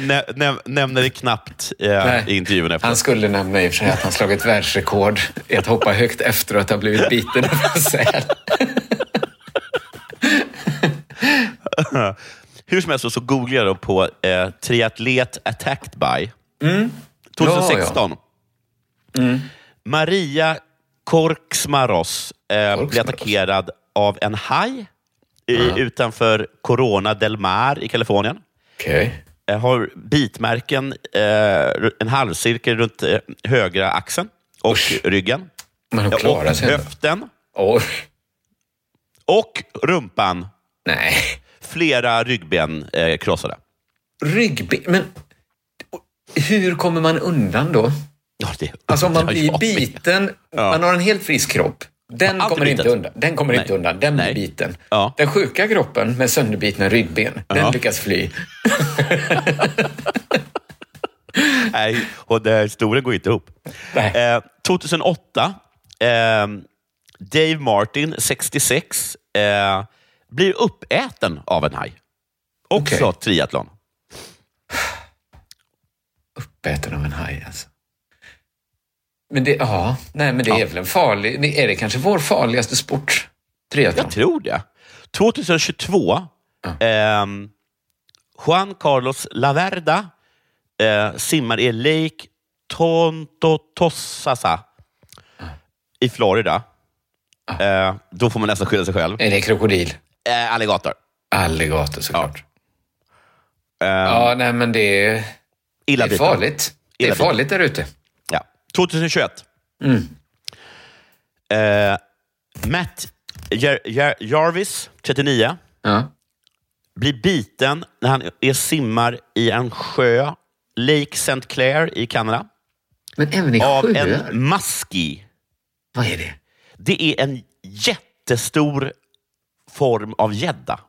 Nä, nä, nämner det knappt eh, i intervjun efter. Han skulle nämna i och för sig att han slagit världsrekord i att hoppa högt efter att ha blivit biten av en säl. *laughs* Hur som helst så, googlade jag då på eh, triatlet attacked by. 2016. Maria Korksmaros eh, blev attackerad av en haj i, Ja. utanför Corona del Mar i Kalifornien. Okej. Jag har bitmärken, eh, en halvcirkel runt eh, högra axeln och ryggen. Men hon klarar och sig ändå. höften. Oj. Och rumpan. Nej. Flera ryggben eh, krossade. Ryggben? Men hur kommer man undan då? Ja, det Alltså om man blir biten, Ja. man har en helt frisk kropp. Den kommer inte bitet. undan. Den kommer Nej. inte undan. Den blir biten. Ja. Den sjuka kroppen med sönderbitna ryggben, den Ja. lyckas fly. *laughs* Nej, och det historien går inte ihop. Eh, 2008, eh, Dave Martin, 66, eh, blir uppäten av en haj. Också Okej. triathlon. Uppäten av en haj alltså. Men det, ja, nej men det är väl en farlig, det- är det kanske vår farligaste sport? Triathlon? Jag tror det. 2022, ehm, Juan Carlos Laverda eh, simmar i Lake Tontosasa i Florida. Eh, då får man nästan skylla sig själv. Är det krokodil? Eh, alligator. Alligator såklart. Ehm, Ja, nej men det är, Illa det är farligt. Det är Illa farligt där ute. Ja. 2021. Mm. Eh, Matt Jar- Jar- Jarvis, 39, Ja. blir biten när han är simmar i en sjö, Lake St. Clair i Kanada. Men även i av sjöar? en muskie. Vad är det? Det är en jättestor form av gädda.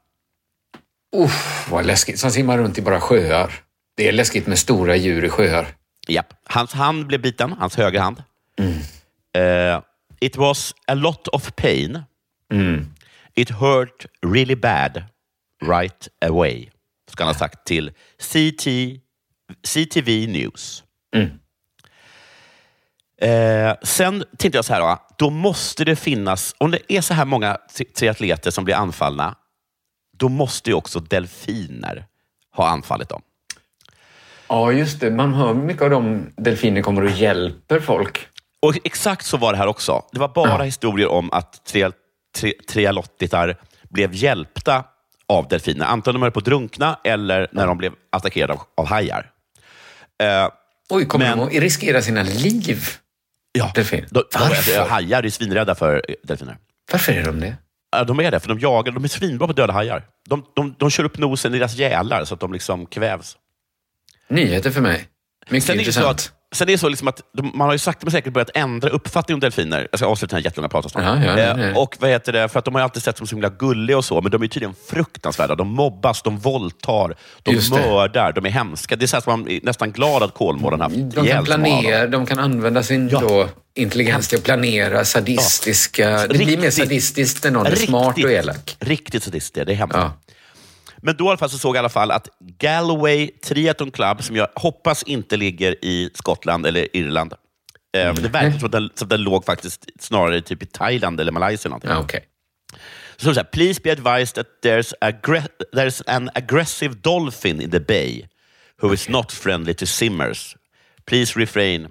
Uff, vad läskigt. Som simmar runt i bara sjöar. Det är läskigt med stora djur i sjöar. Japp. Hans hand blev biten, hans högra hand. Mm. Uh, it was a lot of pain. Mm. It hurt really bad right away, ska han ha sagt till CT, CTV News. Mm. Eh, sen tänkte jag så här, då, då måste det finnas, om det är så här många triatleter som blir anfallna, då måste ju också delfiner ha anfallit dem. Ja, just det. Man hör mycket av de delfiner kommer och hjälper folk. Och exakt så var det här också. Det var bara historier om att tri, tri, trialottitar blev hjälpta av delfiner. Antingen de höll på att drunkna eller när de blev attackerade av, av hajar. Eh, Oj, kommer men- de att riskera sina liv? Ja, Delfin. de, Varför? de, hajar är svinrädda för delfiner. Varför är de det? Ja, de är det, för de jagar. De är svinbra på döda hajar. De, de, de kör upp nosen i deras gälar så att de liksom kvävs. Nyheter för mig. Mycket Sen är det så intressant. att, sen är det så liksom att de, man har ju sakta men säkert börjat ändra uppfattning om delfiner. Jag ska avsluta den här jättelånga praten snart. Ja, ja, ja. Eh, Och vad heter det? För att de har ju alltid sett som så himla gulliga och så, men de är tydligen fruktansvärda. De mobbas, de våldtar, de Just det. mördar, de är hemska. Det är så som man är nästan glad att Kolmården haft De kan planera, de kan använda sin då intelligens till att planera sadistiska... Det blir mer sadistiskt när någon är smart och elak. Riktigt sadistiskt, det är hemskt. Men då i alla fall så såg jag i alla fall att Galway Triathlon Club, som jag hoppas inte ligger i Skottland eller Irland. Eh, Det verkar som att den, som att den låg faktiskt snarare typ i Thailand eller Malaysia. Eller någonting. okay. Så så här, please be advised that there's, there's an aggressive dolphin in the bay who is not friendly to simmers. Please refrain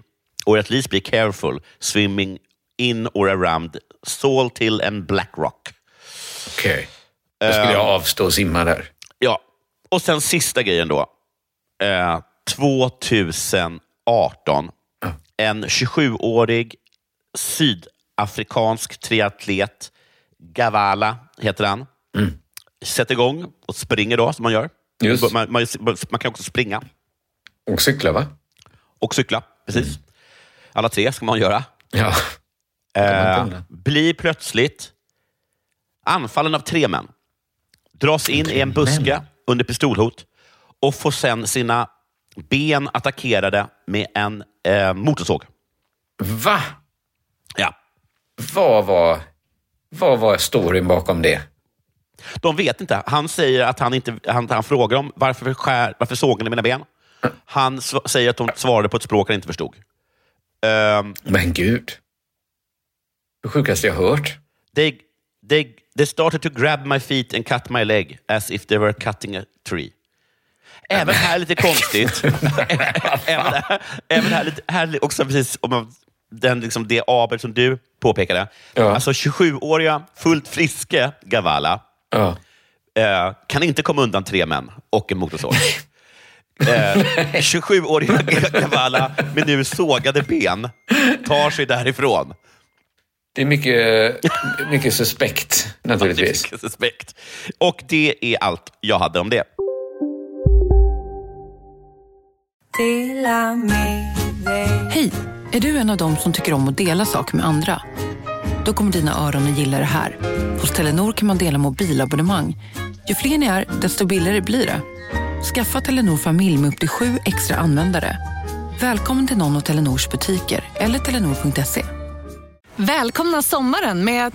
or at least be careful swimming in or around Salt Hill and Black Rock. Okej. Då skulle jag avstå och simma där. Och sen sista grejen då. Eh, 2018. En 27-årig sydafrikansk triatlet, Gavala heter han, sätter igång och springer då, som man gör. Just. Man, man, man kan också springa. Och cykla, va? Och cykla, precis. Alla tre ska man göra. Ja. Eh, blir plötsligt anfallen av tre män. Dras in i en buske under pistolhot och får sen sina ben attackerade med en eh, motorsåg. Va? Ja. Vad var, vad var storyn bakom det? De vet inte. Han säger att han inte... Han, han frågar dem varför, skär, varför såg ni mina ben? Han säger att de svarade på ett språk han inte förstod. Ehm, Men gud. Det sjukaste jag hört. They, they, they started to grab my feet and cut my leg as if they were cutting a tree. Även här lite konstigt. *laughs* även, här, även här lite här också precis om man, den, liksom, det Abel som du påpekade. Alltså 27-åriga, fullt friske Gavala eh, kan inte komma undan tre män och en motorsåg. *laughs* Eh, 27-åriga Gavala med nu sågade ben tar sig därifrån. Det är mycket, mycket suspekt, naturligtvis. Suspekt. Och det är allt jag hade om det. Hej! Är du en av dem som tycker om att dela saker med andra? Då kommer dina öron att gilla det här. Hos Telenor kan man dela mobilabonnemang. Ju fler ni är, desto billigare blir det. Skaffa Telenor familj med upp till sju extra användare. Välkommen till någon av Telenors butiker eller telenor.se. Välkomna sommaren med att...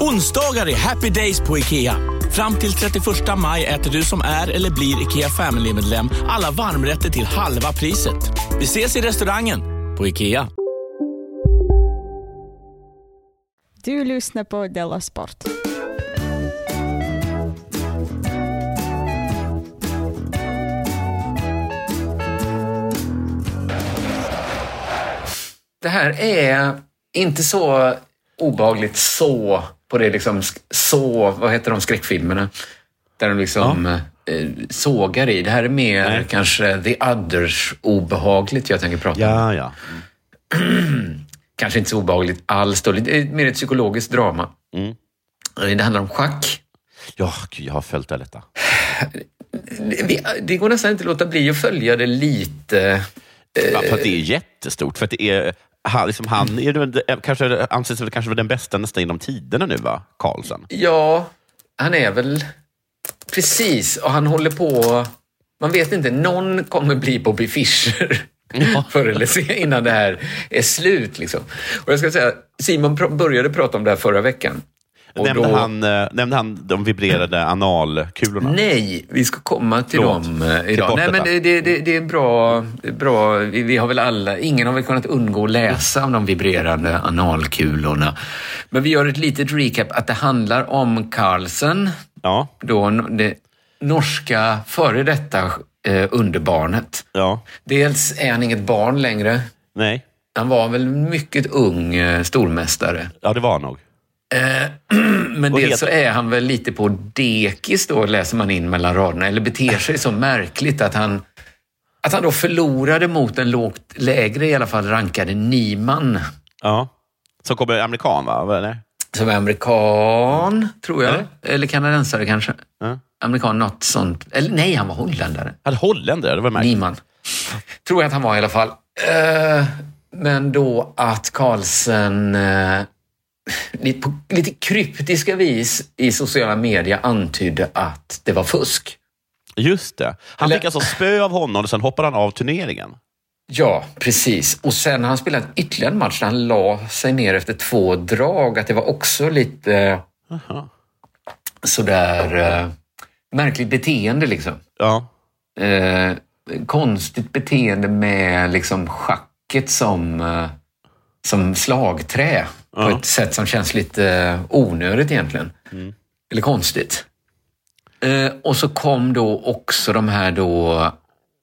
Onsdagar är happy days på IKEA. Fram till 31 maj äter du som är eller blir IKEA Family-medlem alla varmrätter till halva priset. Vi ses i restaurangen på IKEA. Du lyssnar på Della Sport. Det här är inte så obehagligt så på det liksom så, vad heter de skräckfilmerna? Där de liksom eh, sågar i. Det här är mer kanske the others obehagligt jag tänker prata Ja, ja. *clears throat* Kanske inte så obehagligt alls då. Det är mer ett psykologiskt drama. Eh, Det handlar om schack. Ja, jag har följt det detta. Vi- Det går nästan inte att låta bli att följa det lite. Ja, för att det är jättestort. För att det är han, liksom, han är väl, kanske, anses väl kanske vara den bästa nästan inom tiderna nu, va? Karlsson. Ja, han är väl... Precis, och han håller på... Man vet inte, någon kommer bli Bobby Fischer *laughs* förr eller senare innan det här är slut. Liksom. Och jag ska säga, Simon pr- började prata om det här förra veckan. Och Nämnde, då- han, eh, nämnde han de vibrerade analkulorna? Nej, vi ska komma till Förlåt. dem eh, idag. bort Nej, men det, det, det, det är bra. Bra. Vi, vi har väl alla, ingen har väl kunnat undgå att läsa om de vibrerande analkulorna. Men vi gör ett litet recap att det handlar om Carlsen, ja. då, det norska före detta eh, underbarnet. Ja. Dels är han inget barn längre. Nej. Han var väl mycket ung eh, stormästare. Ja, det var han nog. Eh, *clears throat* Men Och dels het- så är han väl lite på dekis då, läser man in mellan raderna, eller beter sig så märkligt att han att han då förlorade mot en lågt, lägre i alla fall rankade Niemann. Ja. Som kommer amerikan, va? Eller? Som är amerikan, tror jag. Eller kanadensare kanske. Ja. Amerikan, något sånt. Eller nej, han var holländare. Han holländare, det var märkligt. Niemann. Tror jag att han var i alla fall. Eh, men då att Carlsen eh, på lite kryptiska vis i sociala medier antydde att det var fusk. Just det. Han fick alltså spö av honom och sen hoppade han av turneringen. Ja, precis. Och sen har han spelat ytterligare en match där han la sig ner efter två drag. Att det var också lite Aha. sådär eh, märkligt beteende liksom. Ja. Eh, konstigt beteende med liksom schacket som, eh, som slagträ på ett sätt som känns lite eh, onödigt egentligen. Mm. Eller konstigt. Eh, och så kom då också de här då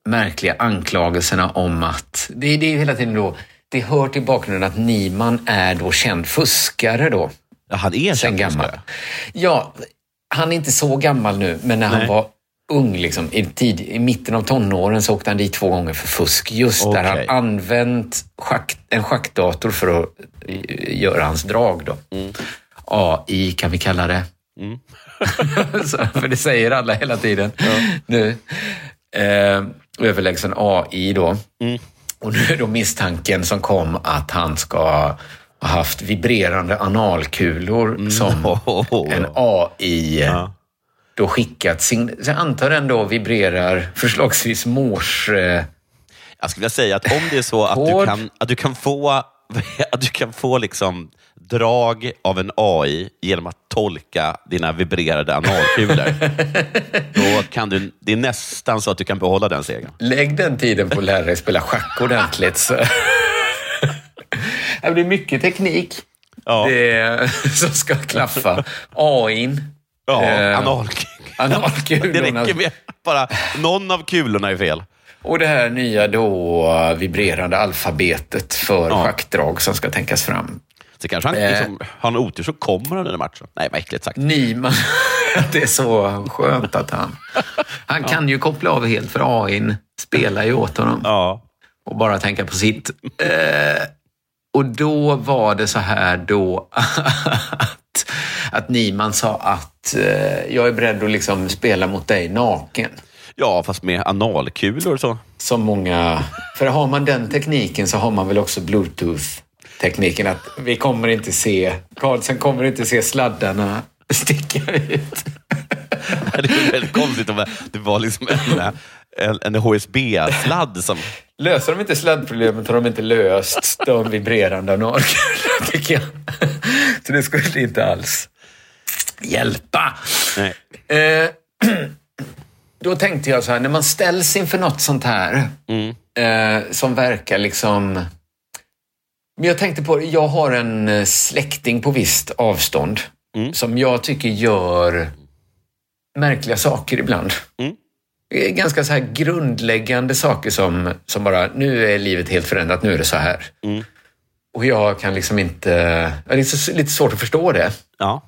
märkliga anklagelserna om att, det, det är hela tiden då, det hör till bakgrunden att Niman är då känd fuskare då. Ja, han är känd gammal. fuskare. Ja, han är inte så gammal nu, men när han Nej. var ung, liksom, i, tid, i mitten av tonåren, så åkte han dit två gånger för fusk. Just där han använt schack, en schackdator för att eh, göra hans drag. Då. AI kan vi kalla det. Mm. *laughs* så, för det säger alla hela tiden nu. Eh, överlägsen AI då. Mm. Och nu är då misstanken som kom att han ska ha haft vibrerande analkulor som *laughs* en AI då skickat. Så jag antar den då vibrerar förslagsvis morse... Jag skulle vilja säga att om det är så att du kan, att du kan få, *laughs* att du kan få liksom drag av en AI genom att tolka dina vibrerade analkulor, *laughs* då kan du, det är nästan så att du kan behålla den segern. Lägg den tiden på att lära dig spela schack ordentligt. Så. *laughs* det blir mycket teknik det, som ska klaffa. AIn. Ja, Eh, anal, *laughs* analkulorna. det räcker med bara någon av kulorna är fel. Och det här nya då vibrerande alfabetet för Ja. schackdrag som ska tänkas fram. Så kanske han Eh. liksom, har han otur så kommer han den matchen. Nej, vad äckligt sagt. Niman, *laughs* det är så skönt att han... Han kan ju koppla av helt för AIn spelar ju åt honom. Ja. Och bara tänka på sitt. Eh, och då var det så här då *laughs* att, Niman sa att eh, jag är beredd att liksom spela mot dig naken. Ja, fast med analkulor så. Som många... För har man den tekniken så har man väl också bluetooth-tekniken att vi kommer inte se... Karlsson kommer inte se sladdarna sticka ut. *laughs* Det är väldigt konstigt om det var liksom en, en, en HSB-sladd som... *laughs* Löser de inte sladdproblemet har de inte löst de vibrerande analkulorna, *laughs* tycker jag. Så det skulle inte alls hjälpa. Eh, *clears throat* då tänkte jag så här, när man ställs inför något sånt här eh, som verkar liksom... Men jag tänkte på, jag har en eh, släkting på visst avstånd som jag tycker gör märkliga saker ibland. Är Ganska så här grundläggande saker som, som bara, nu är livet helt förändrat, nu är det så här. Och jag kan liksom inte... Det är lite svårt att förstå det. Ja.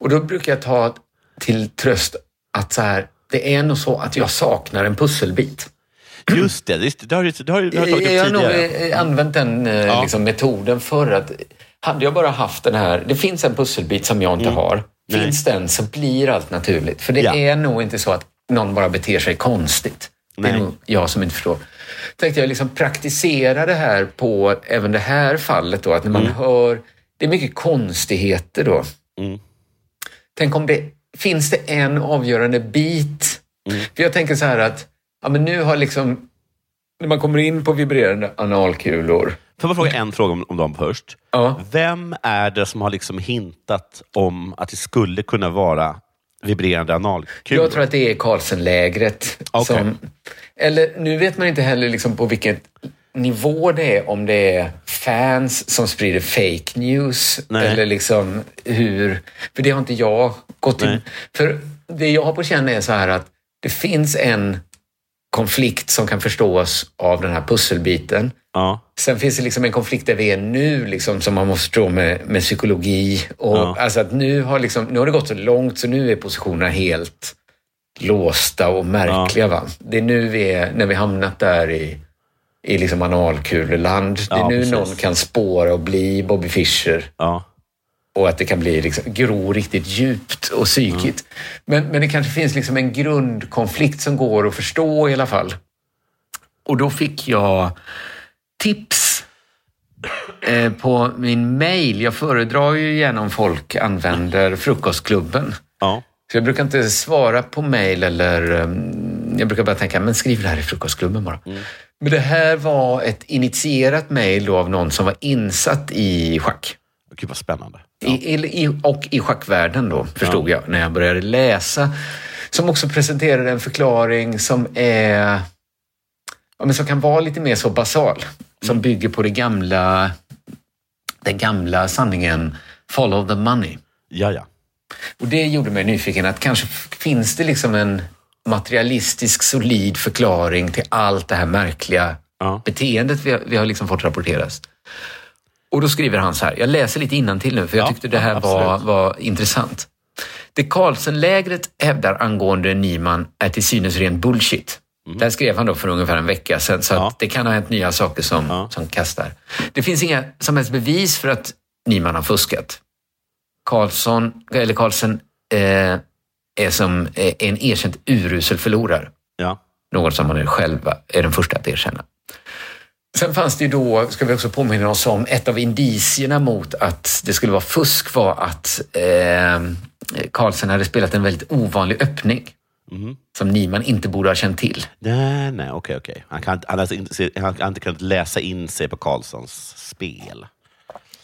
Och då brukar jag ta till tröst att så här, det är nog så att jag saknar en pusselbit. Just det, det, det har du det har, du- det har du tagit Jag upp har nog tidigare. eh, använt den eh, Ja. liksom, metoden förr. Att hade jag bara haft den här, det finns en pusselbit som jag inte har. Mm. Nej. Finns den så blir allt naturligt. För det Ja. är nog inte så att någon bara beter sig konstigt. Det är Nej. nog jag som inte förstår. tänkte jag liksom praktisera det här på även det här fallet då, att när man hör, det är mycket konstigheter då. Tänk om det, finns det en avgörande bit? För jag tänker så här att, ja men nu har liksom, när man kommer in på vibrerande analkulor, Får jag fråga en fråga om, om dem först? Vem är det som har liksom hintat om att det skulle kunna vara vibrerande analkulor? Jag tror att det är Carlsenlägret. Okej. Som, eller nu vet man inte heller liksom på vilket nivå det är. Om det är fans som sprider fake news Nej. eller liksom hur... För det har inte jag gått in... För det jag har på känn är så här att det finns en konflikt som kan förstås av den här pusselbiten. Ja. Sen finns det liksom en konflikt där vi är nu liksom, som man måste förstå med, med psykologi. Och, Ja. alltså att nu, har liksom, nu har det gått så långt så nu är positionerna helt låsta och märkliga. Va? Det är nu vi är, när vi hamnat där i, i liksom analkuleland. Det är Ja, nu precis. någon kan spåra och bli Bobby Fischer. Ja. Och att det kan bli liksom, gro riktigt djupt och psykigt. Men, men det kanske finns liksom en grundkonflikt som går att förstå i alla fall. Och då fick jag tips eh, på min mail. Jag föredrar ju gärna om folk använder Frukostklubben. Ja. Så jag brukar inte svara på mail eller um, jag brukar bara tänka, men skriv det här i Frukostklubben bara. Men det här var ett initierat mail då av någon som var insatt i schack. Gud vad spännande. I, i, i, och i schackvärlden då, förstod jag, när jag började läsa. Som också presenterade en förklaring som är ja, men som kan vara lite mer så basal. Som bygger på det gamla, den gamla sanningen follow the money. Ja, ja. Och det gjorde mig nyfiken att kanske finns det liksom en materialistisk solid förklaring till allt det här märkliga beteendet vi har, vi har liksom fått rapporteras. Och då skriver han så här, jag läser lite till nu för jag Ja, tyckte det här ja, var, var intressant. Det Carlsenlägret hävdar angående Nyman är till synes ren bullshit. Mm. Det här skrev han då för ungefär en vecka sedan, så att det kan ha hänt nya saker som, som kastar. Det finns inga som helst bevis för att Nyman har fuskat. Karlsson, eller Carlsen eh, är som eh, en erkänt urusel förlorare. Ja. Något som man är själva är den första att erkänna. Sen fanns det ju då, ska vi också påminna oss om, ett av indicierna mot att det skulle vara fusk var att eh, Carlsen hade spelat en väldigt ovanlig öppning. Som Niman inte borde ha känt till. Nej, nej, okej, okej. Han, kan han, alltså inte, han har inte kunnat läsa in sig på Karlssons spel.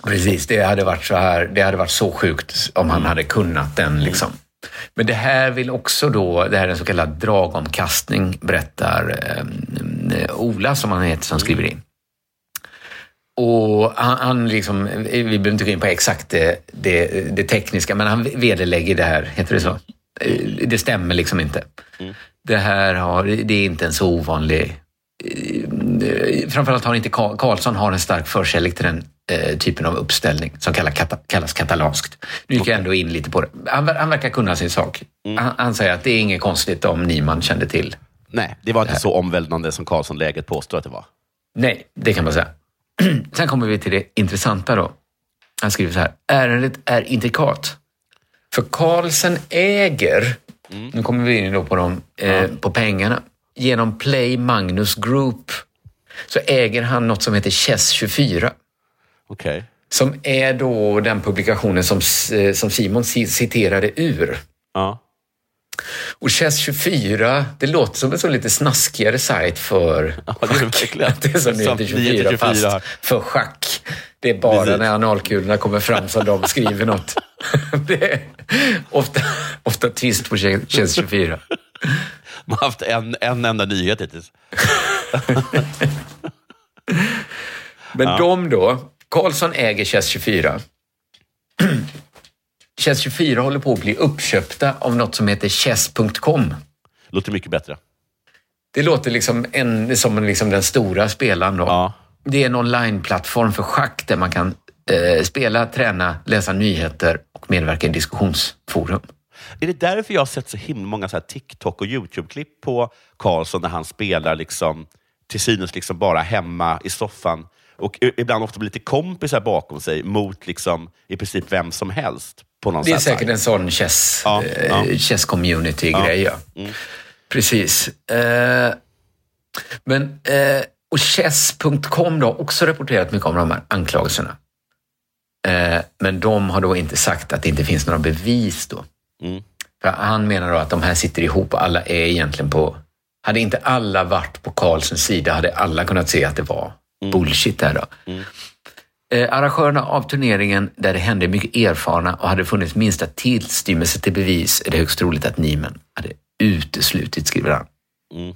Precis, det hade varit så här, det hade varit så sjukt om han hade kunnat den. Liksom. Men det här vill också då, det här är en så kallad dragomkastning, berättar eh, Ola som han heter som skriver in. Och han, han liksom, vi behöver inte gå in på exakt det, det, det tekniska, men han vederlägger det här, heter det så? Det stämmer liksom inte. Det här har, det är inte en så ovanlig eh, framförallt har inte Karl- Karlsson har en stark förkärlek till den eh, typen av uppställning som kallas, kata, kallas katalanskt. Nu gick jag ändå in lite på det. Han, han verkar kunna sin sak. Han, han säger att det är inget konstigt om Niman kände till. Nej, det var inte så omvälvande som Karlsson-läget påstår att det var. Nej, det kan man säga. *clears throat* Sen kommer vi till det intressanta då. Han skriver så här. Ärendet är intrikat. För Carlsen äger, nu kommer vi in då på, dem, eh, på pengarna, genom Play Magnus Group så äger han något som heter Chess24. Okej. Som är då den publikationen som, eh, som Simon ci- citerade ur. Ja. Och Chess24, det låter som en så lite snaskigare sajt för Ja, det *laughs* det är som Som Nyheter 24, 24. fast för schack. Det är bara Precis. när analkulorna kommer fram som de skriver något. *laughs* Det är ofta, ofta twist på Chess24. Man har haft en, en enda nyhet hittills. *laughs* Men Ja. de då, Karlsson äger Chess24. *clears throat* Chess24 håller på att bli uppköpta av något som heter chess.com. Låter mycket bättre. Det låter liksom en, som en, liksom den stora spelaren. Då. Det är en online-plattform för schack där man kan eh, spela, träna, läsa nyheter och medverka i diskussionsforum. Är det därför jag har sett så himla många så TikTok och YouTube-klipp på Karlsson när han spelar liksom, till synes liksom bara hemma i soffan och ibland ofta med lite kompisar bakom sig mot liksom, i princip vem som helst. På någon Det är säkert en sån chess, Ja, eh, ja. chess community-grej. Ja. Mm. Precis. Eh, Men, eh, och chess.com har också rapporterat mycket om de här anklagelserna. Eh, men de har då inte sagt att det inte finns några bevis då. Mm. För han menar då att de här sitter ihop och alla är egentligen på... Hade inte alla varit på Karlssons sida hade alla kunnat se att det var bullshit där då. Mm. Eh, arrangörerna av turneringen där det hände mycket erfarna och hade funnits minsta tillstymmelse till bevis är det högst troligt att Niemann hade uteslutit, skriver han. Mm.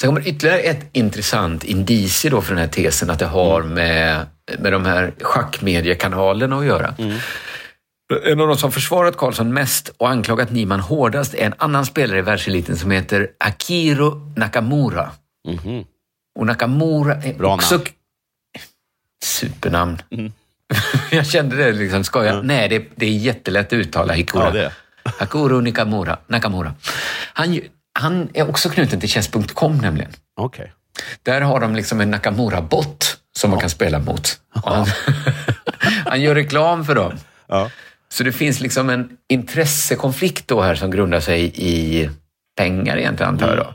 Sen kommer ytterligare ett intressant indicie då för den här tesen att det har med, med de här schackmediekanalerna att göra. En av de som försvarat Karlsson mest och anklagat Niemann hårdast är en annan spelare i världseliten som heter Akiro Nakamura. Och Nakamura är. Bra också... namn. Supernamn. *laughs* Jag kände det liksom, ska jag? Nej, det, det är jättelätt att uttala Hikura. Ja. Hakuro Nakamura. Nakamura. Han, han är också knuten till chess.com nämligen. Okej. Där har de liksom en Nakamura-bot som man kan spela mot. Han, *laughs* han gör reklam för dem. Så det finns liksom en intressekonflikt då här som grundar sig i pengar egentligen, antar jag då.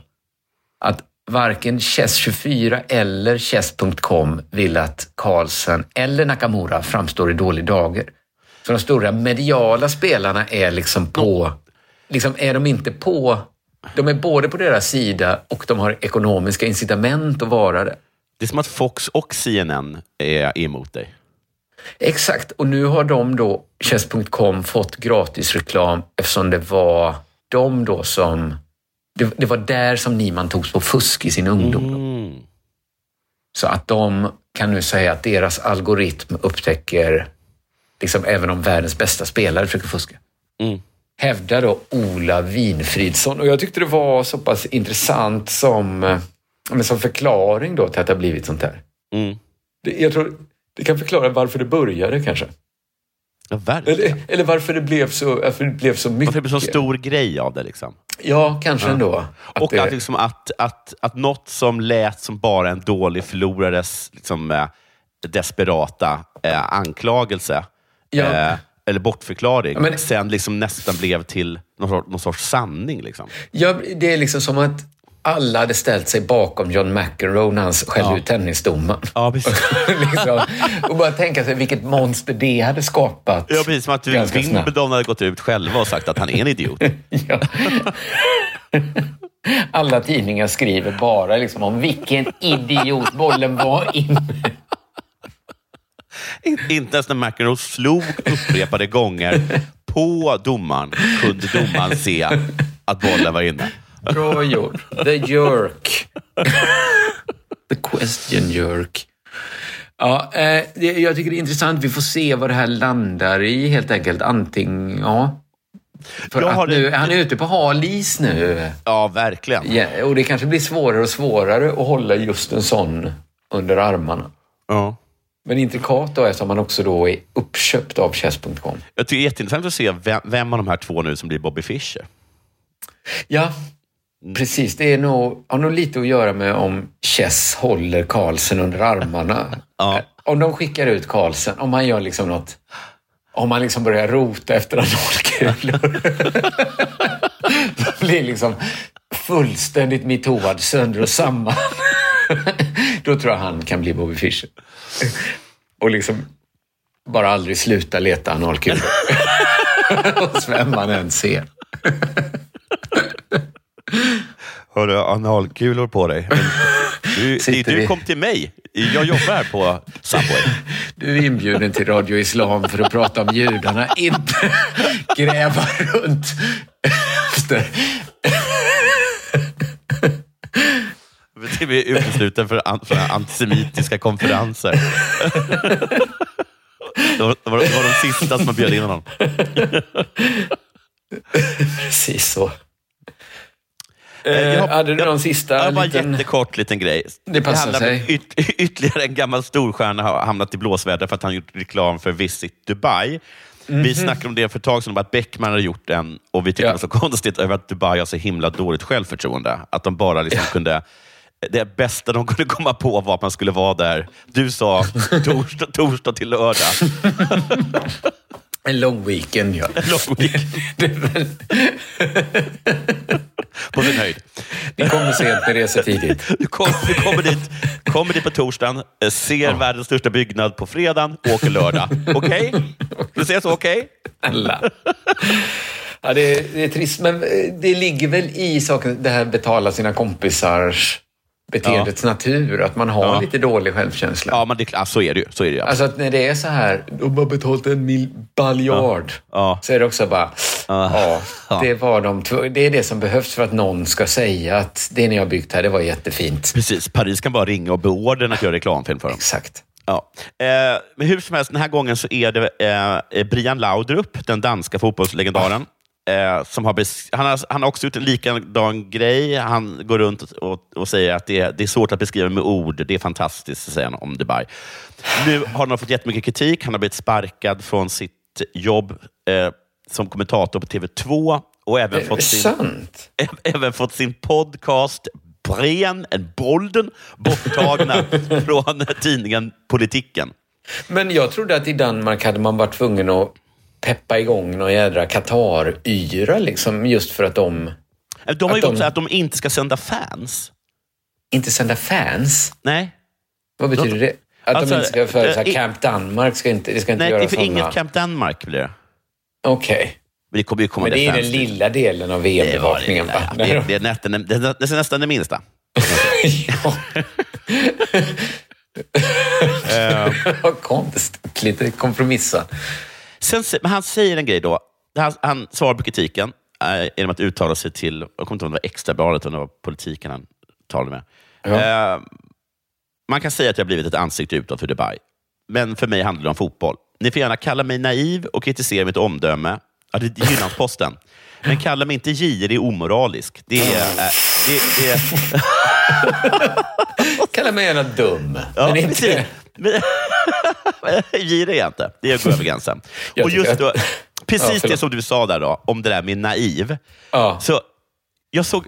Att varken Chess24 eller Chess.com vill att Carlsen eller Nakamura framstår i dålig dager. Så de stora mediala spelarna är liksom på... Liksom är de inte på... De är både på deras sida och de har ekonomiska incitament att vara det. Det är som att Fox och CNN är emot dig. Exakt, och nu har de då, Chess.com, fått gratis reklam eftersom det var de då som... Det, det var där som Niman togs på fusk i sin ungdom. Då. Så att de kan nu säga att deras algoritm upptäcker, liksom även om världens bästa spelare försöker fuska. Hävdar då Ola Winfridsson. Och jag tyckte det var så pass intressant som, eh, men som förklaring då till att det har blivit sånt här. Det, jag tror det kan förklara varför det började kanske. Ja. Eller, eller varför det blev så, varför det blev så mycket. Varför det blir så stor grej av det. Liksom. Ja, kanske ändå. Att och det- att, liksom att, att, att något som lät som bara en dålig förlorares liksom, eh, desperata eh, anklagelse Ja. eh, eller bortförklaring Ja, men- sen liksom nästan blev till någon sorts, någon sorts sanning. Liksom. Ja, det är liksom som att alla hade ställt sig bakom John McEnroe när han skällde ut tennisdomaren. Ja, *laughs* liksom. Och bara tänka sig vilket monster det hade skapat. Ja, precis som att. Wimbledon hade gått ut själva och sagt att han är en idiot. *laughs* *laughs* Alla tidningar skriver bara liksom om vilken idiot bollen var inne. In- Inte ens när McEnroe slog upprepade gånger på domaren kunde domaren se att bollen var inne. Bra gjort. The jerk. The question jerk. Ja, eh, jag tycker det är intressant. Vi får se vad det här landar i helt enkelt. Antingen, ja. För Jag att nu, det- han är ute på hal is nu. Ja, verkligen. Ja, och det kanske blir svårare och svårare att hålla just en sån under armarna. Ja. Men intrikat då eftersom man också då är uppköpt av chess.com. Jag tycker det är jätteintressant att se vem, vem av de här två nu som blir Bobby Fischer. Ja, precis. Det är nog, har nog lite att göra med om Chess håller Carlsen under armarna. *laughs* Om de skickar ut Carlsen, om man gör liksom något... Om man liksom börjar rota efter analkulor. *laughs* Då blir liksom fullständigt mitoad sönder och samman. *laughs* Då tror jag han kan bli Bobby Fischer. Och liksom bara aldrig sluta leta analkulor. Hos vem man än ser. Hörru, analkulor på dig. Du, *laughs* du vi- kom till mig. Jag jobbar här på Subway. Du är inbjuden till Radio Islam för att prata om judarna, inte *laughs* gräva runt efter... Det blir utesluten för an- från antisemitiska konferenser. Det var, det, var, det var de sista som bjöd in honom. Precis så. Eh, jag- hade du någon sista Ja, bara liten... jättekort liten grej. Det passar om sig. Yt, *laughs* ytterligare en gammal storstjärna har hamnat i blåsväder för att han gjort reklam för Visit Dubai. Vi Mhm. snackade om det för ett tag sedan, att Beckman hade gjort den och vi tyckte det var så *laughs* konstigt över att Dubai har så himla dåligt självförtroende. Att de bara liksom kunde... Det bästa de kunde komma på var att man skulle vara där. Du sa *laughs* torsdag, torsdag till lördag. En lång weekend, ja. En lång weekend. *laughs* På sin höjd. Vi kommer sent, men reser tidigt. Du, kom, du kommer, dit, kommer dit på torsdagen, eh, ser världens största byggnad på fredagen, åker lördag. *laughs* Okej? Du säger så okej? Alla. Ja, det, är, det är trist, men eh, det ligger väl i saken, det här betala sina kompisars beteendets natur, att man har Ja. lite dålig självkänsla. Ja, men det, ja, så är det ju. Så är det ju. Alltså att när det är så här, de har betalt en mil baljard, så är det också bara, ja, det var de. Det är det som behövs för att någon ska säga att det ni har byggt här, det var jättefint. Precis, Paris kan bara ringa och beordra en att göra reklamfilm för dem. Exakt. Ja. Eh, men hur som helst, den här gången så är det eh, Brian Laudrup, den danska fotbollslegendaren. Eh, som har han, har, han har också gjort en likadan grej. Han går runt och, och, och säger att det, är- det är svårt att beskriva med ord. Det är fantastiskt, säger han om Dubai. Nu har han fått jättemycket kritik. Han har blivit sparkad från sitt jobb eh, som kommentator på TV2 och även fått sin, även fått sin podcast Bren, en bolden, borttagna *laughs* från tidningen Politiken. Men jag trodde att i Danmark hade man varit tvungen att peppa igång någon jädra Qatar-yra, liksom, just för att de... De har ju gått de- så att de inte ska sända fans. Inte sända fans? Nej. Vad betyder De- det? Att Alltså, de inte ska för så här, eh, Camp Danmark ska inte, det ska inte Nej, göra är för såna... inget Camp Danmark blir det. Okej. Men det kommer ju komma Men det är den lilla delen av VM-bevakningen, Det, va? det, det, det, är nästan, det, det är nästan det minsta. *laughs* Eh, *laughs* Vad konstigt. Lite kompromissa. Sen, han säger en grej då. Han, han svarar på kritiken eh, genom att uttala sig till, jag kommer inte ihåg om det var Extrabladet eller det var politiken han talade med. Eh, man kan säga att jag har blivit ett ansikte utåt för Dubai. Men för mig handlar det om fotboll. Ni får gärna kalla mig naiv och kritisera mitt omdöme. Ja, det är Jyllandsposten. Men kalla mig inte girig och omoralisk. Det är... eh, det, det, Kalla mig gärna dum. Ja, men inte... precis. *laughs* Girig är jag inte. Det är att gå över gränsen. Och just då, *laughs* precis Ja, det som du sa där då, om det där med naiv. Så jag, såg,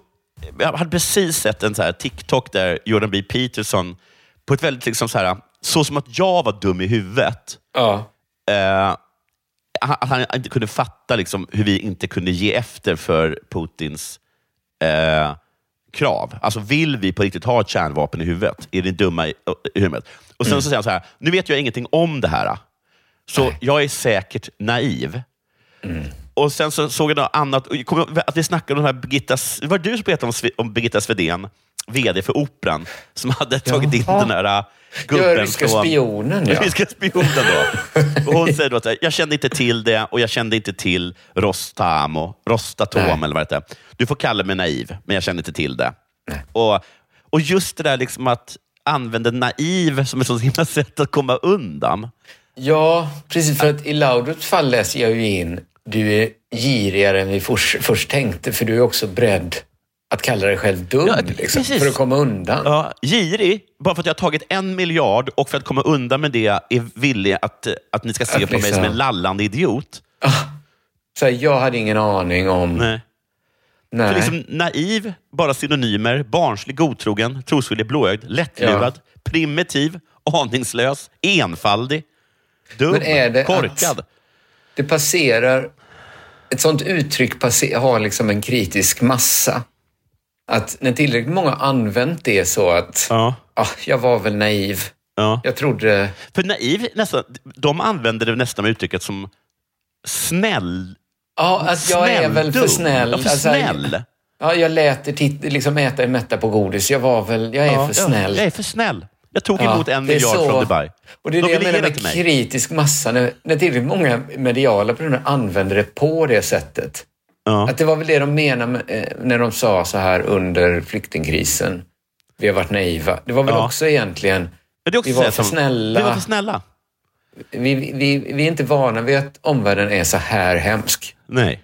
jag hade precis sett en så här TikTok där Jordan B. Peterson, på ett väldigt liksom så här, så som att jag var dum i huvudet. Eh, han- att han inte kunde fatta liksom hur vi inte kunde ge efter för Putins eh, krav. Alltså vill vi på riktigt ha ett kärnvapen i huvudet? Är ni dumma i, i huvudet? Och sen Mm. så säger han så här, nu vet jag ingenting om det här. Så jag är säkert naiv. Mm. Och sen så såg jag något annat, jag att vi snackade om den här Birgitta, det var du som berättade om, om Birgitta Svedén, VD för Operan, som hade tagit in Jaha. den här äh, gubben ryska från- spionen, ja. *laughs* ryska spionen då. Och hon säger då att jag kände inte till det och jag kände inte till Rostamo, Rostatom Nej. eller vad det heter. Du får kalla mig naiv, men jag kände inte till det. Och, och just det där liksom att använda naiv som ett så himla sätt att komma undan. Ja, precis. För att i Laudrups fall läser jag ju in du är girigare än vi först, först tänkte, för du är också beredd att kalla dig själv dum liksom, precis. för att komma undan. Ja, girig, bara för att jag har tagit en miljard och för att komma undan med det är villig att, att ni ska se Att på mig liksom- som en lallande idiot. Så här, jag hade ingen aning om... Nej. Nej. För liksom naiv, bara synonymer. Barnslig, godtrogen, trosvillig, blåögd, lättlurad, primitiv, aningslös, enfaldig, dum, Men är det korkad. det passerar... Ett sånt uttryck passer, har liksom en kritisk massa. Att när tillräckligt många använt det så att ja. jag var väl naiv. Ja. Jag trodde... För naiv, nästan, de använder det nästan med uttrycket som snäll. Ja, att jag är väl för snäll. Ja, för Alltså, snäll. Ja, jag lät er liksom äta er mätta på godis. Jag var väl... Jag är Ja, för ja, snäll. jag är för snäll. Jag tog Ja, emot en det är miljard så- från Dubai. Och det är De det jag menar med kritisk massa. När, när tillräckligt många mediala personer använder det på det sättet. Att det var väl det de menade eh, när de sa så här under flyktingkrisen. Vi har varit naiva. Det var väl Ja. också egentligen... Också vi var för som- snälla. Vi var för snälla. Vi, vi, vi är inte vana vid att omvärlden är så här hemsk. Nej.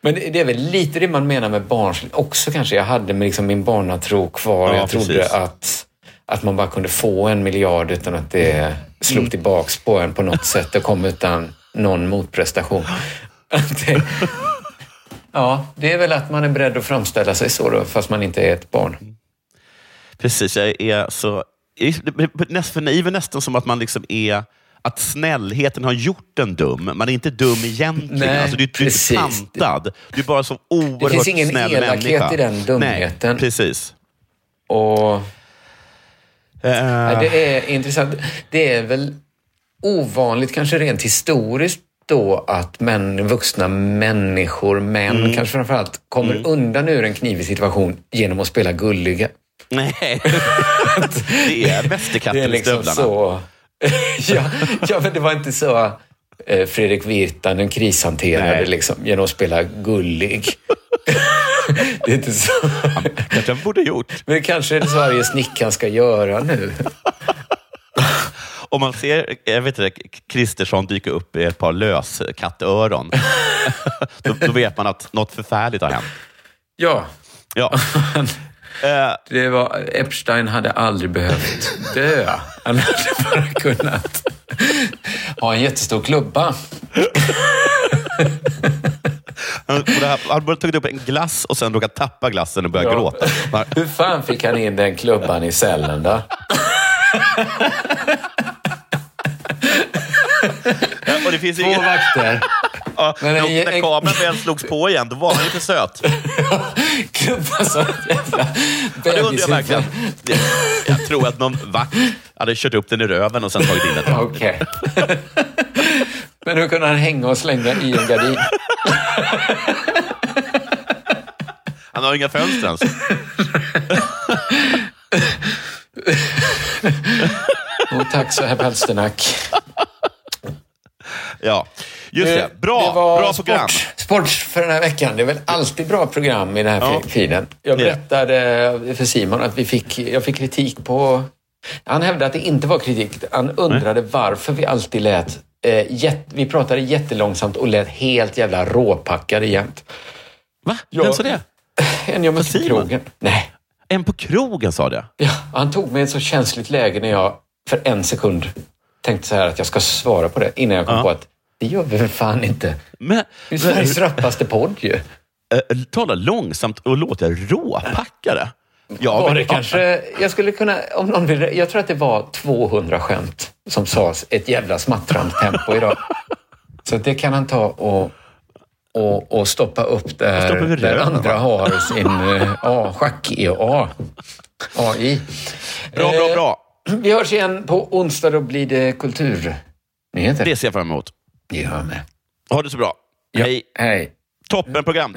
Men det det är väl lite det man menar med barnsligt också kanske. Jag hade med liksom min barnatro kvar. Ja, jag trodde precis. att, att man bara kunde få en miljard utan att det slog Mm. tillbaks på en på något sätt och kom utan någon motprestation. *laughs* Det, ja, det är väl att man är beredd att framställa sig så då, fast man inte är ett barn. Precis, jag är så... För naiv är nästan som att man liksom är... att snällheten har gjort en dum. Man är inte dum egentligen. Nej, alltså, du, du är inte pantad. Du är bara så oerhört Det finns ingen snäll elakhet människa. i den dumheten. Nej, precis. Och... Ja, det är intressant. Det är väl ovanligt, kanske rent historiskt då, att män, vuxna människor, män Mm. kanske framförallt, kommer undan ur en knivig situation genom att spela gulliga. Nej, *laughs* det är *laughs* mästerkatten är i liksom stövlarna. så... *laughs* ja, ja, men det var inte så eh, Fredrik Virtanen krishanterade Nej. liksom, genom att spela gullig. *laughs* det är inte så. kanske han borde gjort. Men det kanske är det Sverige snickaren ska göra nu. *laughs* Om man ser jag vet inte, Kristersson dyka upp i ett par löskattöron, då, då vet man att något förfärligt har hänt. Ja. Ja. Eh, Det var, Epstein hade aldrig behövt dö. Han hade bara kunnat ha en jättestor klubba. Han borde ha- han borde ha tagit upp en glass och sen råkat tappa glassen och börjat Ja. gråta. Bara, Hur fan fick han in den klubban i cellen då? Och det finns Två ingen... vakter. Ja, Men när, när kameran väl slogs på igen, då var han lite söt. *laughs* Klubba så jävla Ja, det undrar jag verkligen. Jag tror att någon vakt hade kört upp den i röven och sen tagit in den. *laughs* Okej. Men hur kunde han hänga och slänga i en gardin? *laughs* Han har inga fönster ens. Och tack så herr Palsternack. Ja, just det. Bra, Det var bra program. Sport, sport för den här veckan. Det är väl alltid bra program i den här Ja. feeden. Jag berättade för Simon att vi fick, jag fick kritik på... Han hävdade att det inte var kritik. Han undrade varför vi alltid lät... Eh, jätt, vi pratade jättelångsamt och lät helt jävla råpackade jämt. Va? Ja. Vem sa det? *laughs* En jag mötte på krogen. Nej. En på krogen sa det? Ja, han tog mig i ett så känsligt läge när jag för en sekund tänkte så här att jag ska svara på det innan jag kom Ja. på att det gör vi väl fan inte. Men, Det är Sveriges rappaste podd ju. Eh, tala långsamt och låta råpackare. Ja, var men- det kanske, jag skulle kunna, om någon vill, jag tror att det var 200 skämt som sades ett jävla smattrande tempo idag. *laughs* Så det kan han ta och, och, och stoppa upp där, Stoppa där röven, andra va? har sin eh, A, schack-EA. AI. Bra, bra, bra. Eh, Vi hörs igen på onsdag, då blir det kulturnyheter. Det ser jag fram emot. Det gör jag med. Ha det så bra. Hej. Hej. Toppenprogram.